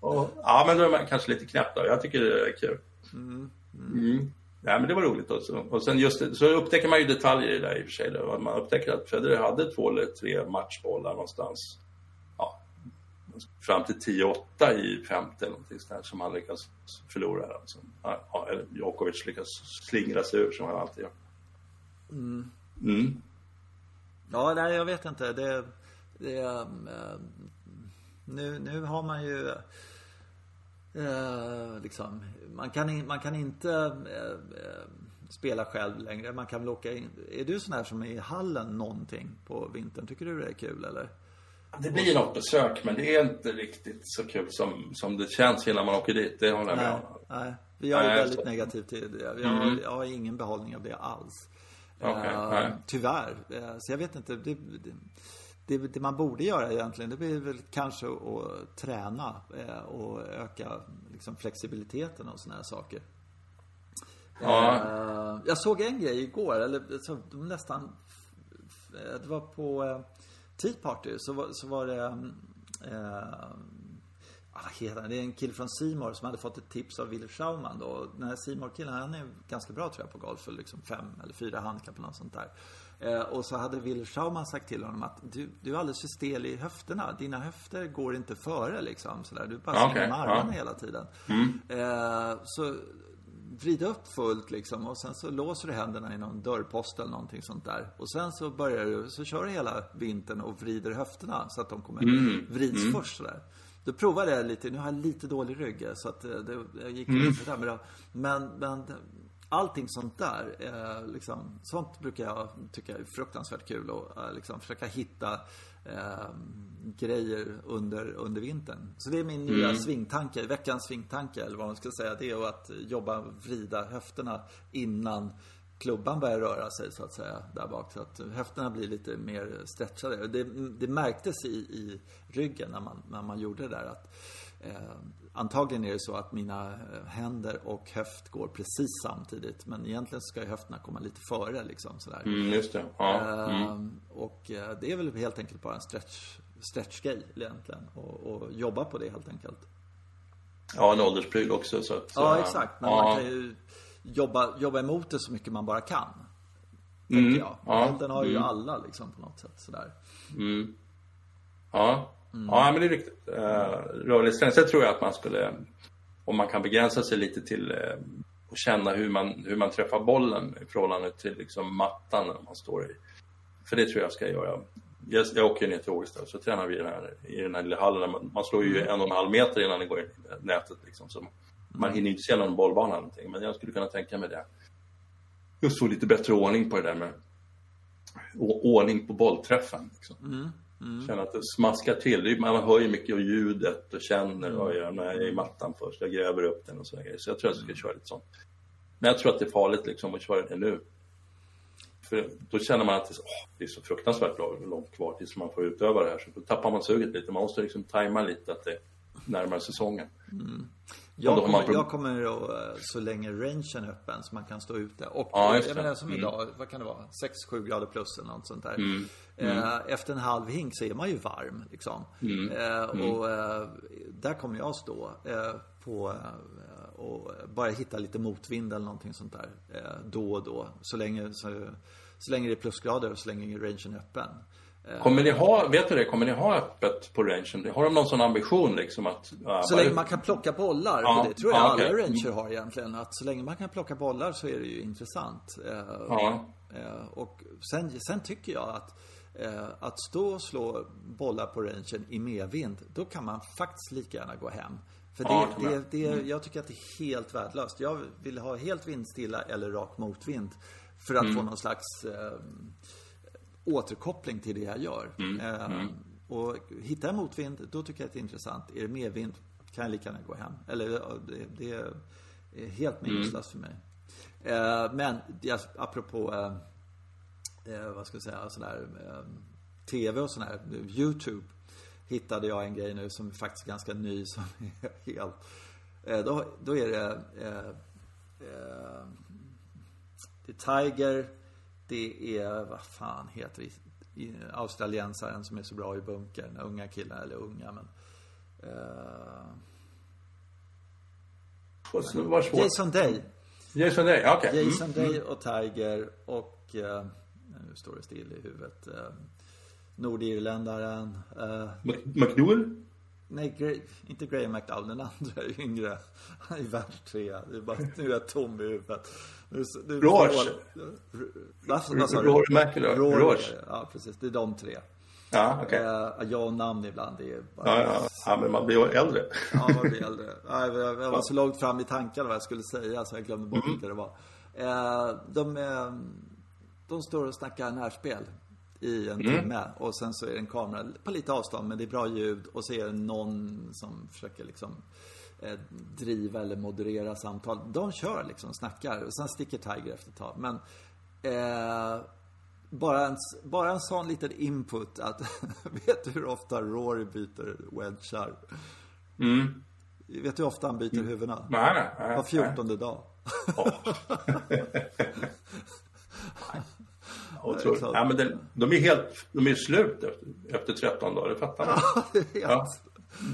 Och, ja, men då är man kanske lite knäpp då. Jag tycker det är kul. Mm. Ja, men det var roligt också. Och sen just så upptäcker man ju detaljer i det där i och för sig. Då. Man upptäcker att Federer hade två eller tre matchbollar någonstans. Ja, fram till 10-8 i femte eller någonting sånt som han lyckas förlora. Alltså. Ja, eller Djokovic lyckas slingra sig ur som han alltid gör. Mm. ja, nej, jag vet inte. Det, det, ehm, eh, nu, nu har man ju eh, liksom, man kan, in, man kan inte eh, eh, spela själv längre. Man kan väl åka in. Är du sån här som är i hallen någonting på vintern? Tycker du det är kul eller? Det blir något besök, men det är inte riktigt så kul som, som det känns innan man åker dit. Det håller jag med Nej, om. nej. Jag är Nej, väldigt så- Mm. negativ till det. Jag, har, jag har ingen behållning av det alls. Okej, Eh, nej. tyvärr. Eh, så jag vet inte. Det, det, det, det man borde göra egentligen, det blir väl kanske att träna eh, och öka liksom, flexibiliteten och såna här saker. Ja. Eh, jag såg en grej igår, eller så, nästan... eh, Det var på Tea Party, så var, så var det... Eh, vad heter han? Det är en kille från Simor som hade fått ett tips av Wille Schauman då. Den här simor killen han är ganska bra tror jag på golf. För liksom fem eller fyra handikapp eller något sånt där. Eh, och så hade Wille Schauman sagt till honom att du, du är alldeles för stel i höfterna. Dina höfter går inte före liksom. Sådär. Du bara svänger okay, med armarna ja. hela tiden. Mm. Eh, så vrid upp fullt liksom och sen så låser du händerna i någon dörrpost eller någonting sånt där. Och sen så börjar du, så kör du hela vintern och vrider höfterna så att de kommer, mm. vrids mm. först sådär. Då provade jag lite, nu har jag lite dålig rygg så att det, det gick mm. inte där. Men, men allting sånt där, eh, liksom, sånt brukar jag tycka är fruktansvärt kul och eh, liksom försöka hitta eh, grejer under, under vintern. Så det är min nya mm. svingtanke, veckans svingtanke eller vad man ska säga. Det är att jobba, vrida höfterna innan klubban börjar röra sig så att säga där bak. Så att höfterna blir lite mer stretchade. Det, det märktes i, i ryggen när man, när man gjorde det där att eh, antagligen är det så att mina eh, händer och höft går precis samtidigt. Men egentligen ska ju höfterna komma lite före liksom sådär. Mm, just det. Ja. Mm. Eh, och eh, det är väl helt enkelt bara en stretch, stretchgrej egentligen. Och, och jobba på det helt enkelt. Ja, en ålderspryl också. Så att, ja, exakt. Men ja. man kan ju jobba, jobba emot det så mycket man bara kan. Mm. Tänker jag. Ja. Den har ju mm. alla liksom på något sätt sådär. Mm. Ja. Mm. Ja, men det är riktigt. Uh, rörlighetsträning. Sen tror jag att man skulle, om man kan begränsa sig lite till uh, och känna hur man, hur man träffar bollen i förhållande till liksom, mattan när man står i. För det tror jag ska göra. Jag, jag åker ner till Ågesta så tränar vi i den här, i den här lilla hallen. Man, man slår ju mm. en och en halv meter innan det går in i nätet. Liksom, så man hinner inte se någon bollbana eller någonting. Men jag skulle kunna tänka mig det. Just få lite bättre ordning på det där med ordning på bollträffen. Liksom. Mm. Mm. Känna att det smaskar till. Man hör ju mycket av ljudet och känner vad jag gör när jag är i mattan först. Jag gräver upp den och sådär grejer. Så jag tror att jag ska köra lite sånt. Men jag tror att det är farligt liksom att köra det nu. För då känner man att det är, så, åh, det är så fruktansvärt långt kvar tills man får utöva det här. Så då tappar man suget lite. Man måste liksom tajma lite att det närmar säsongen. Mm. Jag kommer, jag kommer då, eh, så länge rangen är öppen så man kan stå ute. Och ja, jag menar som mm. idag, vad kan det vara? 6-7 grader plus eller något sånt där. Mm. Mm. Eh, efter en halv hink så är man ju varm liksom. Mm. Eh, mm. och där kommer jag stå på och bara hitta lite motvind eller någonting sånt där. då och då. Så länge, så, så länge det är plusgrader och så länge rangen är öppen. Kommer ni ha, vet du det, kommer ni ha öppet på rangen? Har de någon sån ambition liksom att... Uh, så länge man kan plocka bollar, ja, det tror jag ja, alla okay. ranger har egentligen. Att så länge man kan plocka bollar så är det ju intressant. Ja. Och sen, sen tycker jag att att stå och slå bollar på rangen i medvind, då kan man faktiskt lika gärna gå hem. För det, ja, det, det, mm. jag tycker att det är helt värdelöst. Jag vill ha helt vindstilla eller rak motvind. För att mm. få någon slags återkoppling till det jag gör. Mm. Eh, mm. Och hittar jag motvind, då tycker jag att det är intressant. Är det medvind kan jag lika gärna gå hem. Eller det, det är helt meningslöst mm. för mig. Eh, men jag, apropå, eh, eh, vad ska jag säga, sån här eh, TV och sån här, YouTube. Hittade jag en grej nu som är faktiskt ganska ny som är helt, eh, då, då är det det är Tiger det är, vad fan heter det? Australiensaren som är så bra i bunkern. Unga killar, eller unga men... Uh... Jason Day. Jason Day, okej. Okay. Mm, Jason mm. Day och Tiger och... Uh, nu står det still i huvudet. Uh, Nordirländaren. Uh, McDowell? Nej, Gray, inte Graham McDowell. Den andra är yngre. Han är världstrea. Det är bara, nu är jag tom i huvudet. Nu, nu, Roche. Vad sa du? Roche. Ja, precis. Det är de tre. Ja, okej. Okay. Uh, jag och namn ibland. Det är bara... ja, ja. ja, men man blir ju äldre. ja, man blir äldre. Jag, var så långt fram i tankarna vad jag skulle säga så jag glömde bort mm. vilka det var. De, uh, de står och snackar närspel i en mm. timme och sen så är det en kamera på lite avstånd men det är bra ljud och så är det någon som försöker liksom eh, driva eller moderera samtal. De kör liksom, snackar och sen sticker Tiger efter ett tag. Men eh, bara, en, bara en sån liten input att vet du hur ofta Rory byter wedgar? Mm. Vet du hur ofta han byter mm. huvudena? Nej, nej, nej, Var fjortonde dag. Oh. Otroligt. Ja, men det, de är helt, de är slut efter, efter 13 dagar, det fattar man. ja,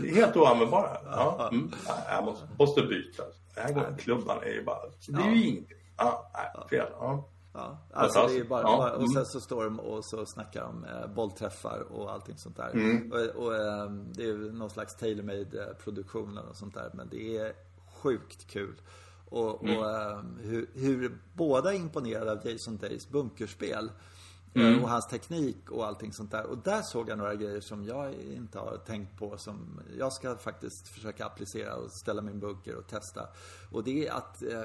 helt oanvändbara. Ja. Mm. Jag måste, måste byta. Här gången klubban är ju bara... Det är ju ingenting. Ja, nej, fel. Ja. Ja, alltså det är bara, ja. och sen så står de och så snackar om eh, bollträffar och allting sånt där. Mm. Och, och eh, det är någon slags tailor-made eh, produktion och sånt där. Men det är sjukt kul. Och, mm. och eh, hur, hur, båda är imponerade av Jason Days bunkerspel. Eh, mm. Och hans teknik och allting sånt där. Och där såg jag några grejer som jag inte har tänkt på. Som jag ska faktiskt försöka applicera och ställa min bunker och testa. Och det är att eh,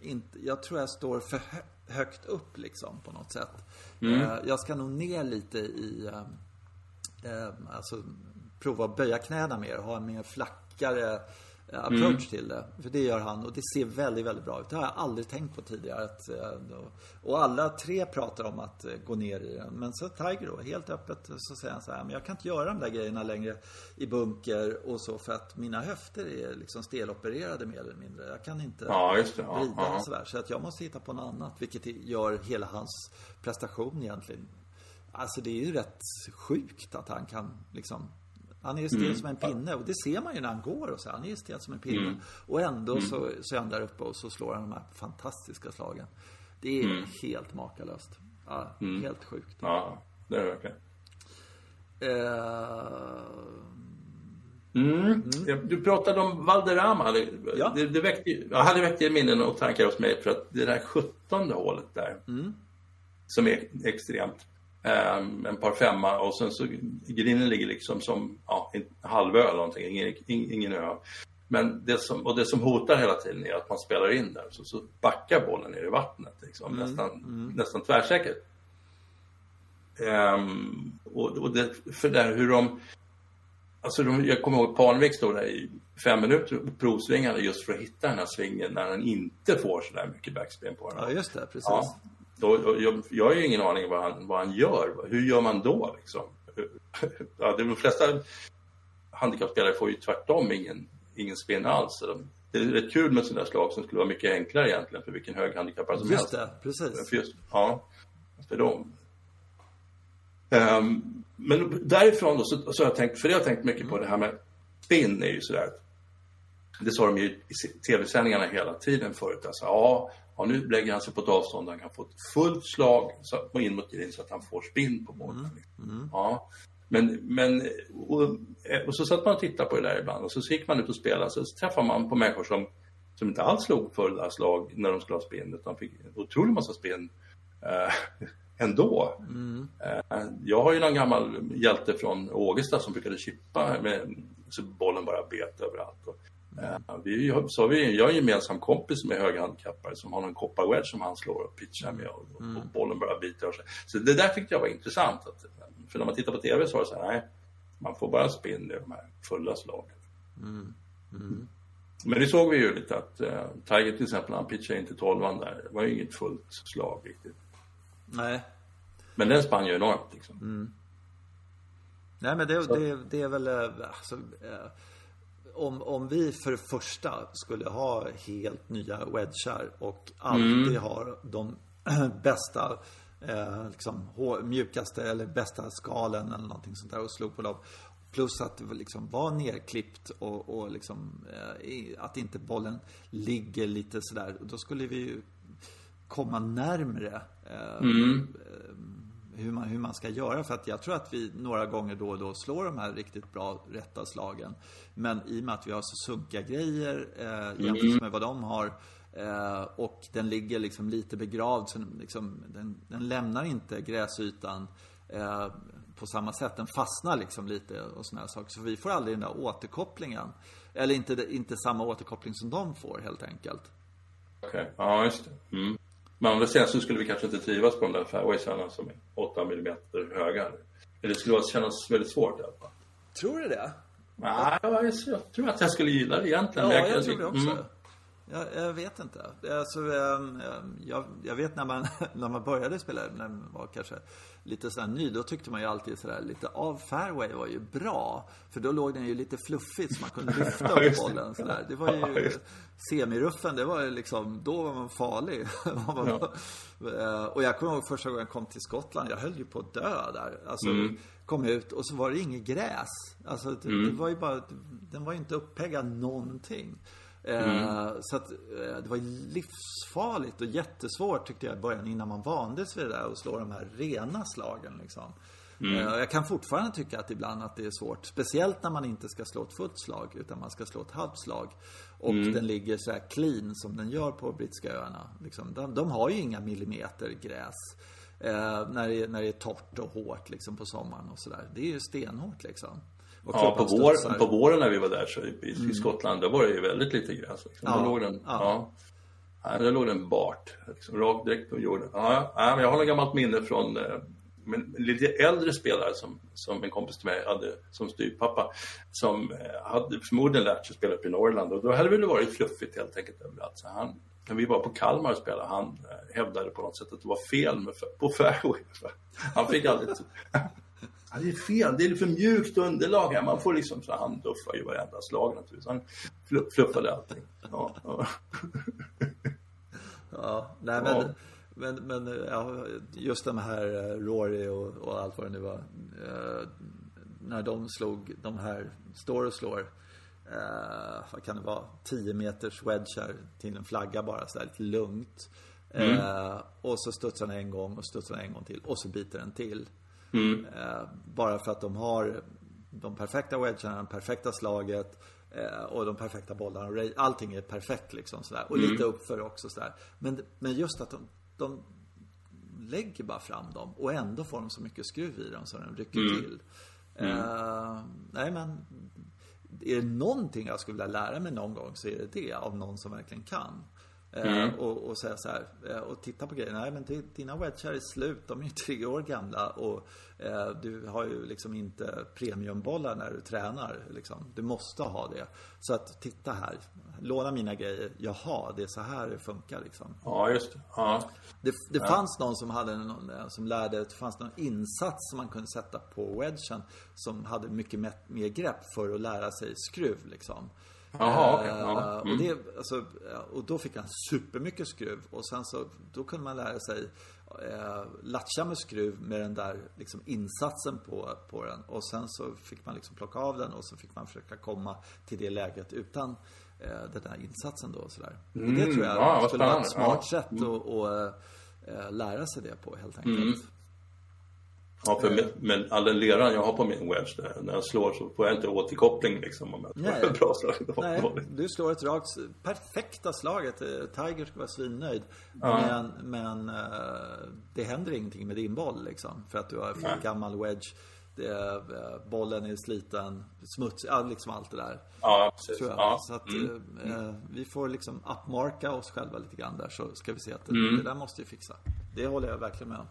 inte, jag tror jag står för högt upp liksom på något sätt. Mm. Eh, jag ska nog ner lite i, eh, eh, alltså prova att böja knäna mer, ha en mer flackare approach mm. till det. För det gör han och det ser väldigt, väldigt bra ut. Det har jag aldrig tänkt på tidigare. Att, och alla tre pratar om att gå ner i den. Men så Tiger då, helt öppet så säger han så här, men jag kan inte göra de där grejerna längre i bunker och så för att mina höfter är liksom stelopererade mer eller mindre. Jag kan inte ja, just det. Ja, vrida ja. sådär. Så att jag måste hitta på något annat. Vilket gör hela hans prestation egentligen. Alltså det är ju rätt sjukt att han kan liksom han är ju stel mm. som en pinne och det ser man ju när han går och så. Han är ju stel som en pinne. Mm. Och ändå mm. så, så är han där uppe och så slår han de här fantastiska slagen. Det är mm. helt makalöst. Ja, mm. Helt sjukt. Ja, det är det verkligen. Uh... Du pratade om Valderrama. Det, ja. det, det väckte, jag hade väckt minnen och tankar hos mig för att det där sjuttonde hålet där. Som är extremt en par femma och sen så grinen ligger liksom som ja, en halvö eller någonting, ingen, ingen ö. Men det som, och det som hotar hela tiden är att man spelar in där så, så backar bollen ner i vattnet liksom, mm, nästan, mm. nästan tvärsäkert. Um, och, och det, för där hur de Alltså de, jag kommer ihåg Parnevik stod där i fem minuter och provsvingade just för att hitta den här svingen när han inte får så där mycket backspin på den. Ja, just det. Precis. Ja. Då, jag, jag har ju ingen aning vad han, vad han gör. Hur gör man då liksom? Ja, de flesta handikappspelare får ju tvärtom ingen, ingen spin alls. Det är rätt kul med sådana slag som skulle vara mycket enklare egentligen för vilken höghandikappare som helst. Just det, precis. För just, ja, för dem. Um, men därifrån då så, så har jag tänkt, för det har jag tänkt mycket på det här med spin är ju sådär. Det sa de ju i tv-sändningarna hela tiden förut. Alltså, ja, Ja, nu lägger han sig på ett avstånd där han kan få ett fullt slag så, in mot green så att han får spinn på bollen. Mm. Mm. Ja. Men, men och, och, så satt man och tittade på det där ibland och så gick man ut och spelade så träffade man på människor som, som inte alls slog fulla slag när de skulle ha spinn utan fick en otrolig massa spinn eh, ändå. Mm. Eh, jag har ju någon gammal hjälte från Ågesta som brukade chippa med, så bollen bara bet överallt. Och, Uh, vi, så har vi, jag har en gemensam kompis med höghandikappare som har någon kopparwedge som han slår och pitchar med och, mm. och bollen bara biter sig. Så det där tyckte jag var intressant. Att, för när man tittar på TV så var det så här, nej, man får bara spinn i de här fulla slagen. Mm. Mm. Men det såg vi ju lite att uh, Tiger till exempel, han pitchade in till tolvan där. Det var ju inget fullt slag riktigt. Nej. Men den spann ju enormt liksom. Mm. Nej men det, det, det, är väl, eh, alltså, om, om vi för det första skulle ha helt nya wedgar och alltid mm. har de bästa eh, liksom, mjukaste eller bästa skalen eller någonting sånt där och slog på dem. Plus att det liksom var nerklippt och, och liksom, eh, att inte bollen ligger lite sådär. Då skulle vi ju komma närmre eh, mm. Hur man, hur man ska göra. För att jag tror att vi några gånger då och då slår de här riktigt bra rätta slagen. Men i och med att vi har så sunkiga grejer eh, jämfört mm. med vad de har eh, och den ligger liksom lite begravd så liksom, den, den lämnar inte gräsytan eh, på samma sätt. Den fastnar liksom lite och sådana saker. Så vi får aldrig den där återkopplingen. Eller inte, inte samma återkoppling som de får helt enkelt. Okej, okay. ja just det. Mm. Men andra sidan så skulle vi kanske inte trivas på de där fairwaysarna som är 8 mm höga. Det skulle kännas väldigt svårt i alla fall. Tror du det? Nej, jag, tror att jag skulle gilla det egentligen. Ja, jag, jag tror det också. Mm. Jag, jag vet inte. Alltså, ehm, ehm, jag, jag vet när man, när man började spela, när man var kanske lite sådär ny, då tyckte man ju alltid sådär lite av fairway var ju bra. För då låg den ju lite fluffigt så man kunde lyfta upp bollen sådär. Det var ju semiruffen, det var ju liksom, då var man farlig. Ja. Eh, och jag kommer ihåg första gången jag kom till Skottland, jag höll ju på att dö där. Alltså, mm. kom ut och så var det inget gräs. Alltså, det, mm. det var ju bara, den var ju inte uppeggad någonting. Eh, mm. Så att eh, det var livsfarligt och jättesvårt tyckte jag i början innan man vandes vid det där och slå de här rena slagen liksom. Mm. Eh, jag kan fortfarande tycka att ibland att det är svårt. Speciellt när man inte ska slå ett fullt slag utan man ska slå ett halvt slag. Och mm. den ligger så här clean som den gör på brittiska öarna. Liksom, de, de har ju inga millimeter gräs. Eh, när, det, när det är torrt och hårt liksom på sommaren och sådär. Det är ju stenhårt liksom. Ja, på, vår, på våren när vi var där så i, i mm. Skottland, då var det ju väldigt lite gräs. Liksom. Ja. Då låg den, ja. ja. Där låg den bart, liksom, rakt direkt på jorden. Ja, ja, jag har något gammalt minne från eh, men lite äldre spelare som, som en kompis till mig hade som styrpappa som eh, hade förmodligen lärt sig spela upp i Norrland och då hade det varit fluffigt helt enkelt överallt. Så han, när vi var på Kalmar och spelade, han eh, hävdade på något sätt att det var fel med, på fairway. Han fick aldrig Ja, det är fel, det är för mjukt underlag här. Man får liksom, så han duffar ju varenda slag naturligtvis. Han fluffade allting. Ja, ja. ja nej men, ja. men, men ja, just de här eh, Rory och, och, allt vad det nu var. Eh, när de slog, de här står och slår. Eh, vad kan det vara? 10 meters wedgar till en flagga bara så där lite lugnt. Mm. Eh, och så studsar den en gång och studsar den en gång till och så biter den till. Mm. Eh, bara för att de har de perfekta wedgarna, det perfekta slaget eh, och de perfekta bollarna. Allting är perfekt liksom sådär. Och mm. lite uppför också sådär. Men, men just att de, de lägger bara fram dem och ändå får de så mycket skruv i dem så de rycker mm. till. Uh, nej men är det någonting jag skulle vilja lära mig någon gång så är det det av någon som verkligen kan. Mm. Och, och, säga så här, och titta på grejer. Nej men dina wedgar är slut, de är ju tre år gamla och Eh, du har ju liksom inte premiumbollar när du tränar. Liksom. Du måste ha det. Så att titta här. Låna mina grejer. Jaha, det är så här det funkar liksom. Ja, just det. Ja. Det, det ja. fanns någon som hade någon, eh, som lärde, det fanns någon insats som man kunde sätta på wedgen som hade mycket mer grepp för att lära sig skruv liksom. Jaha, okay. ja. mm. och, det, alltså, och då fick han supermycket skruv och sen så, då kunde man lära sig eh, latcha med skruv med den där liksom, insatsen på, på den. Och sen så fick man liksom plocka av den och så fick man försöka komma till det läget utan eh, den där insatsen då. Och sådär. Mm. Och det tror jag ja, skulle vara ett smart ja. sätt mm. att och, eh, lära sig det på helt enkelt. Mm. Ja, för med, med all den leran jag har på min wedge, när jag slår så får jag inte återkoppling liksom om jag Nej. ett bra slag. Nej, du slår ett rakt, perfekta slaget. Eh, Tiger ska vara svinnöjd. Ja. Men, men uh, det händer ingenting med din boll liksom. För att du har för gammal wedge. Uh, bollen är sliten, smutsig, ja, liksom allt det där. Ja, precis. Tror jag. Ja. Så att mm. uh, vi får liksom upmarka oss själva lite grann där så ska vi se att det, mm. det där måste vi fixa. Det håller jag verkligen med om.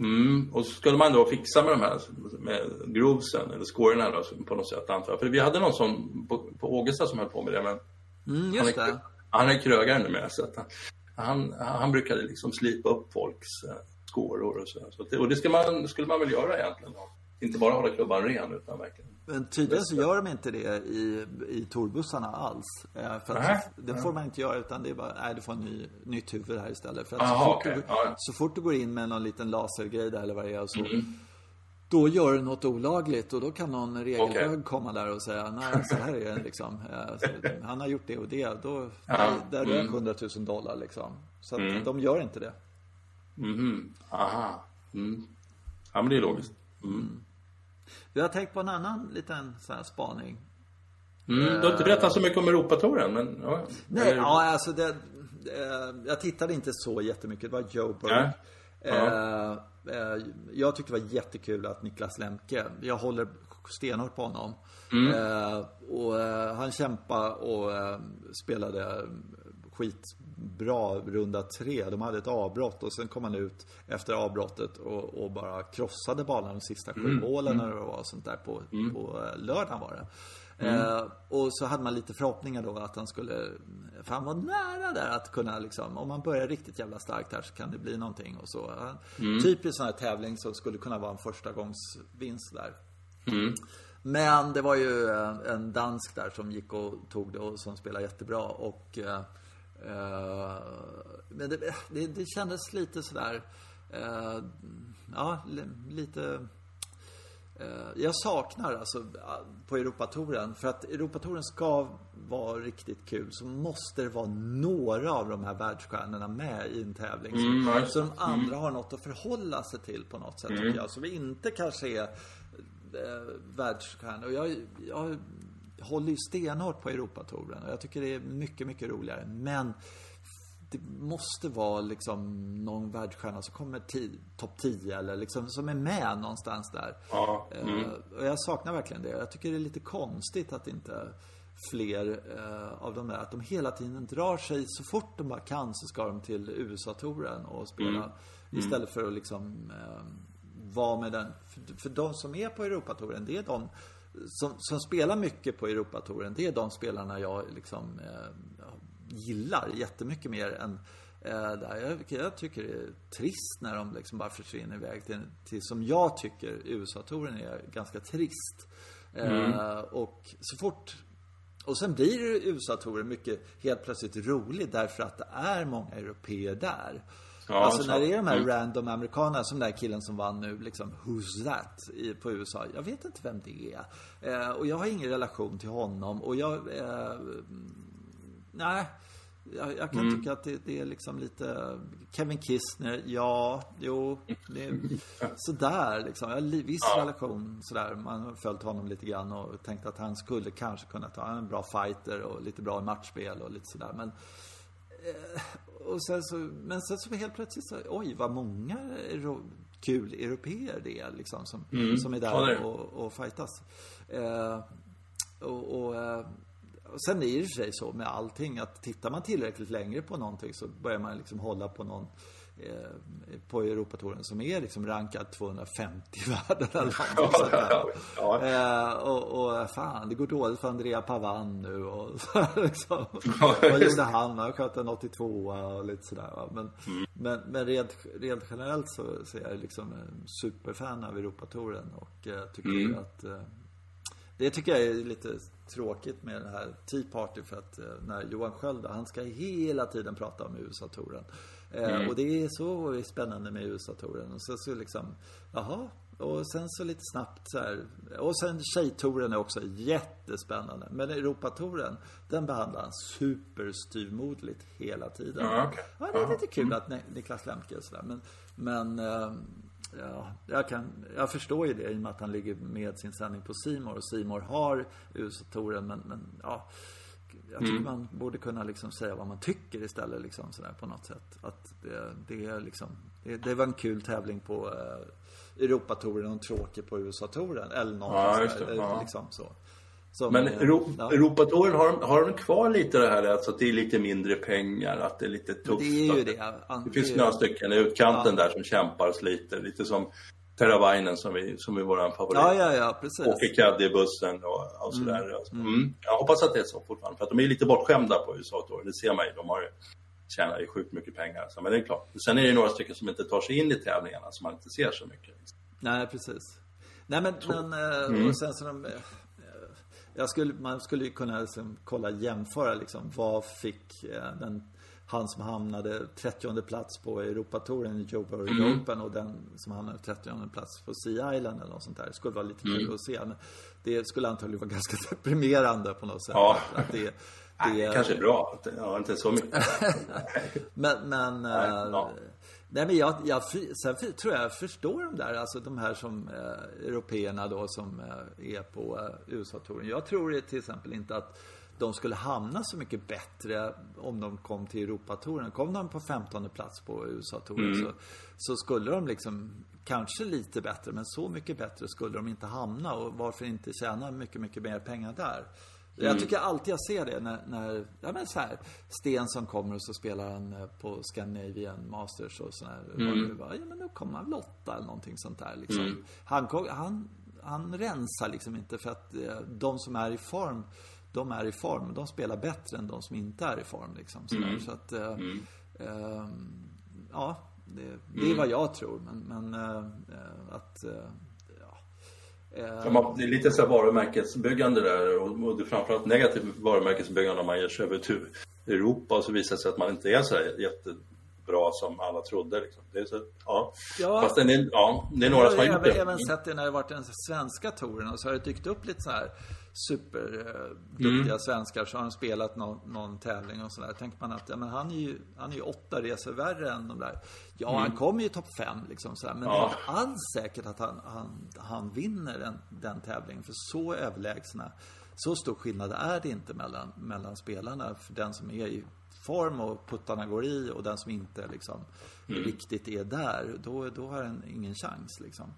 Mm. Och så skulle man då fixa med de här med grovesen eller scorerna då, på något sätt antar jag. För vi hade någon sån på, på Ågesta som höll på med det men mm, just han, är, det. han är krögare numera så att han, han, han brukade liksom slipa upp folks uh, scoror och så. så det, och det skulle man, skulle man väl göra egentligen. Då. Inte bara hålla klubban ren utan verkligen men tydligen så gör de inte det i, i torbussarna alls. Eh, för att det får man inte göra utan det är bara, nej du får en ny, nytt huvud här istället. För att Aha, så, fort okay. du, så fort du går in med någon liten lasergrej där eller vad det är och så. Mm. Då gör du något olagligt och då kan någon regelbög okay. komma där och säga nej så här är det liksom. Eh, han har gjort det och det. Då, ja. där är mm. 100 000 dollar liksom. Så att mm. de gör inte det. Mm. Aha. Mm. Ja men det är logiskt. Mm. Vi har tänkt på en annan liten så här spaning. Mm, du har inte berättat så mycket om Europatouren, men... Ja. Nej, Eller... ja, alltså det, det, Jag tittade inte så jättemycket. Det var Joe Burke. Ja. Ja. Eh, jag tyckte det var jättekul att Niklas Lemke, jag håller stenhårt på honom. Mm. Eh, och eh, han kämpade och spelade skitbra runda tre. De hade ett avbrott och sen kom han ut efter avbrottet och, och bara krossade banan de sista sju mm. målen mm. eller vad sånt där på, mm. på eh, lördagen var det. Eh, och så hade man lite förhoppningar då att han skulle, för han var nära där att kunna liksom, om man börjar riktigt jävla starkt här så kan det bli någonting och så. Mm. Typiskt sån här tävling som skulle kunna vara en första gångs vinst där. Mm. Men det var ju eh, en dansk där som gick och tog det och som spelade jättebra och eh, eh, Men det, det, det kändes lite sådär eh, Ja, lite Eh, jag saknar alltså på Europatouren, för att Europatouren ska vara riktigt kul så måste det vara några av de här världsstjärnorna med i en tävling. Mm, så, så de andra mm. har något att förhålla sig till på något sätt, mm. tycker jag. Så vi inte kanske är eh, världsstjärnor. Och jag, jag håller ju stenhårt på Europatouren och jag tycker det är mycket, mycket roligare. Men det måste vara liksom någon världsstjärna som kommer topp 10 eller liksom som är med någonstans där. Ja, mm. och jag saknar verkligen det. Jag tycker det är lite konstigt att inte fler uh, av de där, att de hela tiden drar sig, så fort de bara kan så ska de till USA-touren och spela. Mm. mm. Istället för att liksom uh, vara med den. För, för de som är på Europatouren, det är de som, som spelar mycket på Europatouren, det är de spelarna jag liksom uh, gillar jättemycket mer än eh, där. Jag, jag, tycker det är trist när de liksom bara försvinner iväg till, till som jag tycker USA-touren är ganska trist. Eh, mm. Eh, och så fort och sen blir USA-touren mycket helt plötsligt rolig därför att det är många europeer där. Ja, alltså när det är de här mm. random amerikanerna, som den där killen som vann nu, liksom, who's that? I, på USA. Jag vet inte vem det är. Eh, och jag har ingen relation till honom och jag, eh, nej. Jag, jag kan mm. tycka att det, det, är liksom lite Kevin Kistner, ja, jo, det är sådär liksom. Jag har viss ja. relation sådär. Man har följt honom lite grann och tänkt att han skulle kanske kunna ta en bra fighter och lite bra matchspel och lite sådär. Men och sen så, men sen så helt plötsligt så, oj vad många kul europeer det är liksom som, mm. som är där ja, och, och fightas. Eh, och, och eh, och sen är det i sig så med allting att tittar man tillräckligt längre på någonting så börjar man liksom hålla på någon eh, på Europatouren som är liksom rankad 250 i världen eller sånt där. Ja, eh, och, och fan, det går dåligt för Andrea Pavan nu och liksom, Vad gjorde han? Han sköt en 82 och lite sådär va? Men, mm. men, men rent, rent generellt så, så är jag liksom en superfan av Europatouren och eh, tycker mm. att eh, det tycker jag är lite tråkigt med den här Tea Party för att eh, när Johan Sköld, han ska hela tiden prata om USA-touren. Eh, mm. Och det är så spännande med USA-touren. Och så, så liksom, jaha. Och sen så lite snabbt så här. Och sen Tjejtouren är också jättespännande. Men Europatouren, den behandlar han superstyrmodligt hela tiden. Ja, okay. ja, det är lite kul att Niklas Lemke och sådär. Men, men eh, Ja, jag, kan, jag förstår ju det i och med att han ligger med sin sändning på Simor och Simor har USA-touren men, men ja jag tycker mm. man borde kunna liksom säga vad man tycker istället liksom sådär på något sätt. Att det, det är liksom, det, det, var en kul tävling på uh, Europatouren och en tråkig på USA-touren. Eller något ja, sådär, ja. liksom så. Som, men Euro ja. Europatouren, har, de, har de kvar lite det här alltså att det är lite mindre pengar, att det är lite tufft? Det är ju det. det, det finns några stycken i utkanten ja. där som kämpar och sliter. Lite som Teravainen som, vi, som är våran favorit. Ja, ja, ja, precis. Åker caddy i bussen och, och sådär. Mm. Alltså, mm. Jag hoppas att det är så fortfarande. För att de är lite bortskämda på USA-touren. Det ser man ju. De har ju, tjänar ju sjukt mycket pengar. Så, men det är klart. Sen är det några stycken som inte tar sig in i tävlingarna som man inte ser så mycket. Nej, precis. Nej, men, men eh, mm. och sen så de, jag skulle, man skulle ju kunna liksom kolla, jämföra liksom, vad fick eh, den, han som hamnade 30 plats på Europatouren i Joe Burrow mm. Open och den som hamnade 30 plats på Sea Island eller något sånt där. Det skulle vara lite kul mm. att se. Men det skulle antagligen vara ganska deprimerande på något sätt. Ja. Att det, det, Nej, kanske är bra. Ja, inte så mycket. men, men Nej, ja. Eh, Nej men jag, jag sen tror jag jag förstår de där, alltså de här som eh, européerna då som eh, är på eh, USA-touren. Jag tror till exempel inte att de skulle hamna så mycket bättre om de kom till Europatouren. Kom de på 15 plats på USA-touren mm. så, så skulle de liksom kanske lite bättre, men så mycket bättre skulle de inte hamna. Och varför inte tjäna mycket, mycket mer pengar där? Mm. Jag tycker alltid jag ser det när, när ja men så här, Stensson kommer och så spelar han eh, på Scandinavian Masters och sådär. Mm. Ja men nu kommer han åtta eller någonting sånt där liksom. Mm. Han, han, han rensar liksom inte för att eh, de som är i form, de är i form. De spelar bättre än de som inte är i form liksom. Mm. Så att, eh, eh, ja, det, det är vad jag tror. Men, men eh, att, eh, ja. Eh, Ja, man- Det är lite så varumärkesbyggande där och, och det är framförallt negativt varumärkesbyggande om man ger sig över till Europa och så visar det sig att man inte är så här jättebra som alla trodde. Liksom. Det är så, ja. Ja. Fast det är, ja, det är några som har jag gjort har det. även sett det när det varit den svenska touren och så har det dykt upp lite så här superduktiga Mm. svenskar som har spelat någon, någon tävling och sådär. Tänker man att ja, men han är ju han är ju åtta resor värre än de där. Ja, han kommer ju topp fem liksom så här, Men Mm. Ja. det är inte alls säkert att han, han, han vinner den, den tävlingen. För så överlägsna, så stor skillnad är det inte mellan, mellan spelarna. För den som är i form och puttarna går i och den som inte liksom Mm. riktigt är där. Då, då har den ingen chans liksom.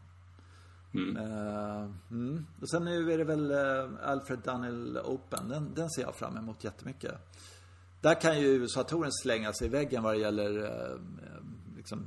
Mm. Och sen nu är det väl eh, Alfred Dunhill Open. Den, den ser jag fram emot jättemycket. Där kan ju USA-touren slänga sig i väggen vad det gäller eh, liksom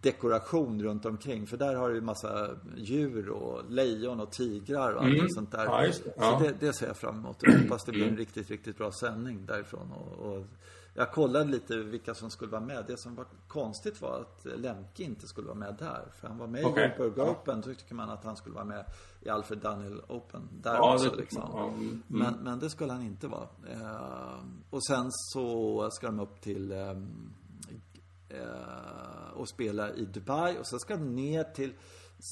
dekoration runt omkring. För där har du ju massa djur och lejon och tigrar och allting sånt där. Mm. Ja, just det. Ja. Mm. Så det, det ser jag fram emot. Jag hoppas det blir en riktigt, riktigt bra sändning därifrån. Och, och jag kollade lite vilka som skulle vara med. Det som var konstigt var att Lemke inte skulle vara med där. För han var med Okej. i Goldberg Ja. Open. Så tycker man att han skulle vara med i Alfred Dunhill Open. Där Ja, också liksom. ja, mm, Men, men det skulle han inte vara. Eh, och sen så ska de upp till ehm, eh, och spela i Dubai och sen ska de ner till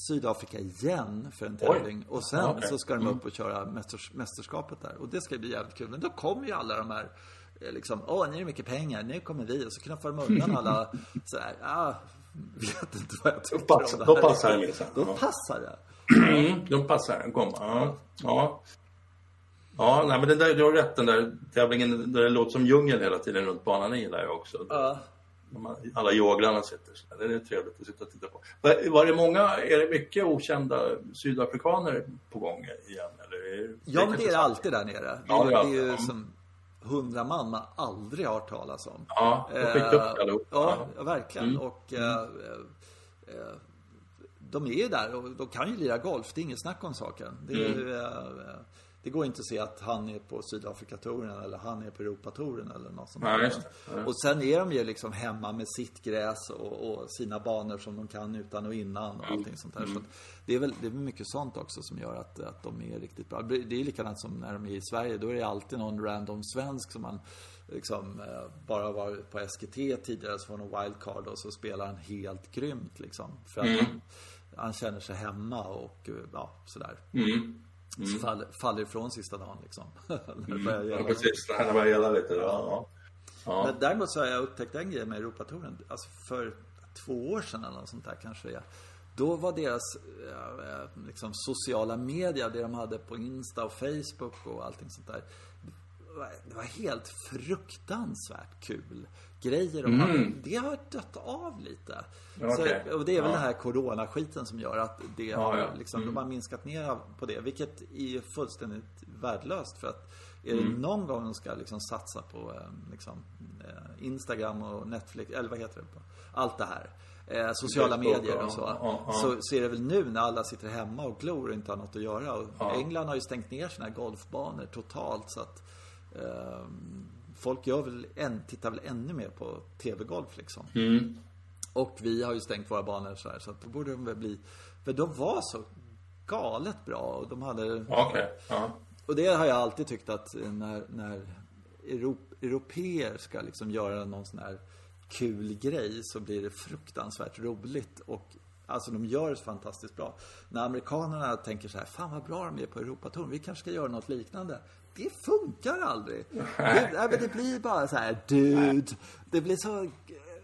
Sydafrika igen för en tävling. Och sen okej. så ska de upp och köra mästers, mästerskapet där. Och det ska bli jävligt kul. Men då kommer ju alla de här eh, liksom, åh, nu är det mycket pengar, nu kommer vi. Och så knappar de undan alla sådär, ah, vet inte vad jag tycker passar- om då här. passar det minsann. Då Ja. passar det. Mm, de passar. Den kommer. Ja. Ja. Ja, nej, men den där, du har rätt. Den där tävlingen där det låter som djungel hela tiden runt banan den gillar jag också. Ja. Alla joglarna sitter så. Det är trevligt att sitta och titta på. Var, det många, är det mycket okända sydafrikaner på gång igen? Eller är Ja, men det är det alltid där nere. Ja, det, det är det är ju alltid. som hundra man man aldrig har hört talas om. Ja, de fick upp Eh, allihop. Ja, ja, verkligen. Mm. Och eh, eh, eh, de är ju där och de kan ju lira golf. Det är inget snack om saken. Det, är, ju, eh, eh, det går inte att se att han är på Sydafrikatouren eller han är på Europatouren eller något sånt. Det. Ja. Och sen är de ju liksom hemma med sitt gräs och, och sina banor som de kan utan och innan och allting sånt där. Så att det är väl det är mycket sånt också som gör att, att de är riktigt bra. Det är likadant som när de är i Sverige. Då är det alltid någon random svensk som man liksom eh, bara varit på SKT tidigare så får någon wildcard och så spelar han helt grymt liksom. För att han, han känner sig hemma och eh, ja, sådär. Mm. Så faller, faller ifrån sista dagen liksom. När det börjar Ja, precis. Det här börjar gälla lite. Ja. Ja. Ja. Men däremot så har jag upptäckt en grej med Europatouren. Alltså för två år sedan eller något sånt där kanske det är. Då var deras eh, liksom, sociala medier, det de hade på Insta och Facebook och allting sånt där. Det var, helt fruktansvärt kul grejer de hade. Det har dött av lite. Okej. Så, och det är väl Ja. den här coronaskiten som gör att det Ja, har, ja. liksom, de har minskat ner på det. Vilket är fullständigt värdelöst. För att är Mm. det någon gång de ska liksom satsa på eh, liksom, eh, Instagram och Netflix, eller vad heter det? På? Allt det här. Eh, sociala medier och så. ja, ja. Så, så är det väl nu när alla sitter hemma och glor och inte har något att göra. Och Ja. England har ju stängt ner sina golfbanor totalt så att folk gör väl än, tittar väl ännu mer på TV-golf liksom. Mm. Och vi har ju stängt våra banor så här så att då borde de väl bli För de var så galet bra och de hade Okej. Ja. Och det har jag alltid tyckt att när, när Europ, europeer ska liksom göra någon sån här kul grej så blir det fruktansvärt roligt och Alltså de gör det fantastiskt bra. När amerikanerna tänker så här, fan vad bra de är på Europatouren, vi kanske ska göra något liknande. Det funkar aldrig. Det, nej, men det blir bara så här, dude. Det blir så,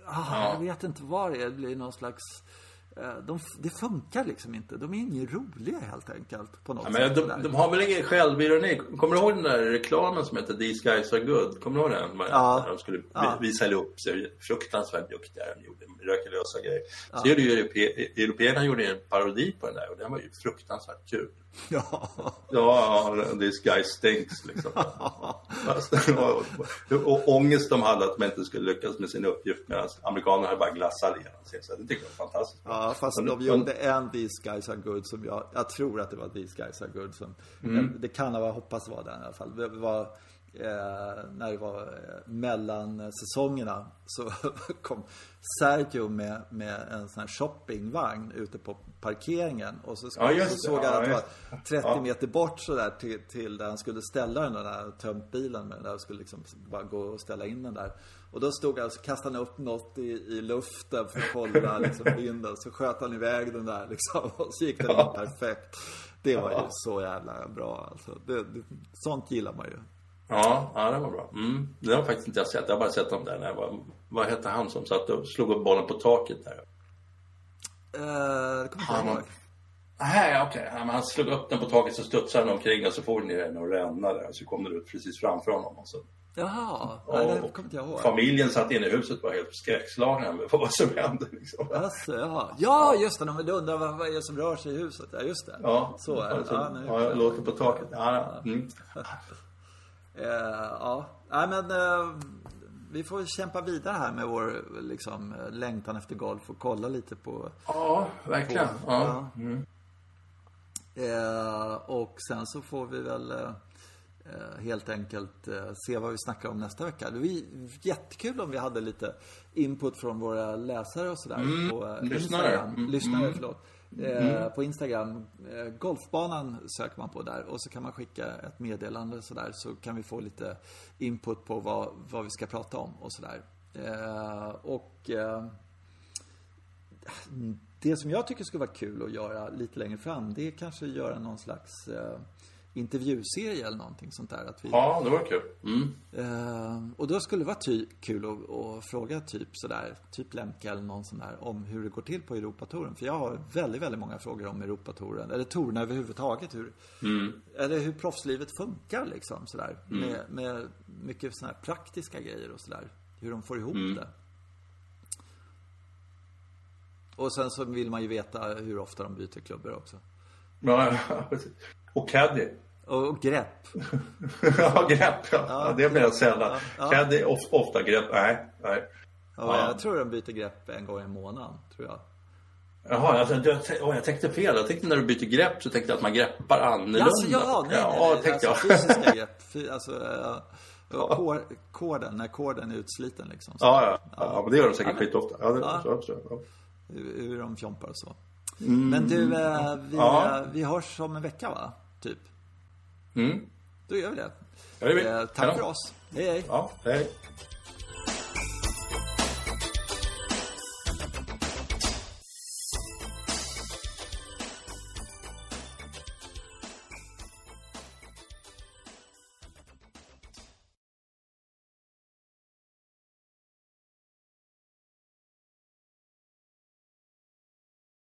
ah, jag vet inte vad det är, det blir någon slags de, det funkar liksom inte. De är inget roliga helt enkelt. På något Ja, men de, de har väl ingen självironi? Kommer du ihåg den där reklamen som heter These guys are good? Kommer du ihåg den? Ja. De skulle Ja. visa upp sig. Fruktansvärt duktiga. De gjorde mirakulösa grejer. Så gjorde ju europe, européerna gjorde en parodi på den där och den var ju fruktansvärt kul. Ja. Ja, this guy stinks liksom. Och ångest de hade att de inte skulle lyckas med sin uppgift medan amerikanerna hade bara glassat igenom sig. Så det tycker jag var fantastiskt. Ja, Ja, fast de gjorde en These Guys Are Good som jag, jag tror att det var These Guys Are Good som, mm. det kan ha, hoppas vara den i alla fall. Det var, eh, när det var eh, mellan säsongerna så kom Sergio med, med en sån här shoppingvagn ute på parkeringen och så, ja, så såg jag att det var 30 ja. meter bort sådär till, till där han skulle ställa den där tömt bilen med där och skulle liksom bara gå och ställa in den där. Och då stod han och kastade han upp något i, i luften för att kolla liksom vinden. Så sköt han iväg den där liksom. Och så gick den in perfekt. Det var ju så jävla bra alltså. Det, det, sånt gillar man ju. Ja, ja det var bra. Mm. Det har faktiskt inte jag sett. Jag har bara sett dem där när jag var, Vad hette han som satt och slog upp bollen på taket där? Uh, det kommer jag inte ihåg. Nej, okej. Okay. Han slog upp den på taket så studsade den omkring och så for den i den och rännade. Så kom den ut precis framför honom. Och så Jaha, nej, det kommer inte jag ihåg. Familjen satt inne i huset var helt skräckslagna för vad som hände. Liksom. Alltså, jaha. Ja, just det. De undrar vad, vad är det som rör sig i huset. Ja, just det. Ja, så är det. Ja, nu, ja, jag låter på taket. Ja, ja. Mm. uh, ja. Nej, men uh, vi får kämpa vidare här med vår liksom, längtan efter golf och kolla lite på... Ja, verkligen. På, ja. Mm. Uh, och sen så får vi väl Eh, helt enkelt eh, se vad vi snackar om nästa vecka. Det var jättekul om vi hade lite input från våra läsare och sådär. Mm, på eh, lyssnare. Mm, lyssnare, mm. förlåt. Mm. På Instagram. Golfbanan söker man på där och så kan man skicka ett meddelande sådär så kan vi få lite input på vad, vad vi ska prata om och sådär. Och det som jag tycker skulle vara kul att göra lite längre fram det är kanske att göra någon slags intervjuserie eller någonting sånt där. Att vi, ja, det var kul. Mm. Eh, och då skulle det vara ty kul att, att, fråga typ sådär, typ Lemke eller någon sån där, om hur det går till på Europatouren. För jag har väldigt, väldigt många frågor om Europatouren. Eller tourerna överhuvudtaget. Hur, mm. Eller hur proffslivet funkar liksom sådär. Mm. Med, med mycket sådana här praktiska grejer och sådär. Hur de får ihop mm. det. Och sen så vill man ju veta hur ofta de byter klubbor också. Ja, precis. Och caddy. Och grepp. ja, grepp. Ja. ja det blir sällan. Ja, ja. Caddy, of, ofta grepp. Nej, nej. Ja, Jag tror de byter grepp en gång i månaden, tror jag. Jaha, jag, jag, jag, jag tänkte fel. Jag tänkte när du byter grepp så tänkte jag att man greppar annorlunda. Alltså, ja, nej, ja, nej, tänkte alltså, jag. fysiska grepp. Alltså, ja. Korden, när korden är utsliten liksom. Så. Ja, ja, ja. men det gör de säkert ja, skitofta. Ja, det, ja. Så, så, ja. Hur, hur de fjompar och så. Mm. Men du, eh, vi, ja. vi hörs om en vecka va? Typ. Mm. Då gör vi det. Ja, det eh, tack för oss. Hej hej. Ja, hej.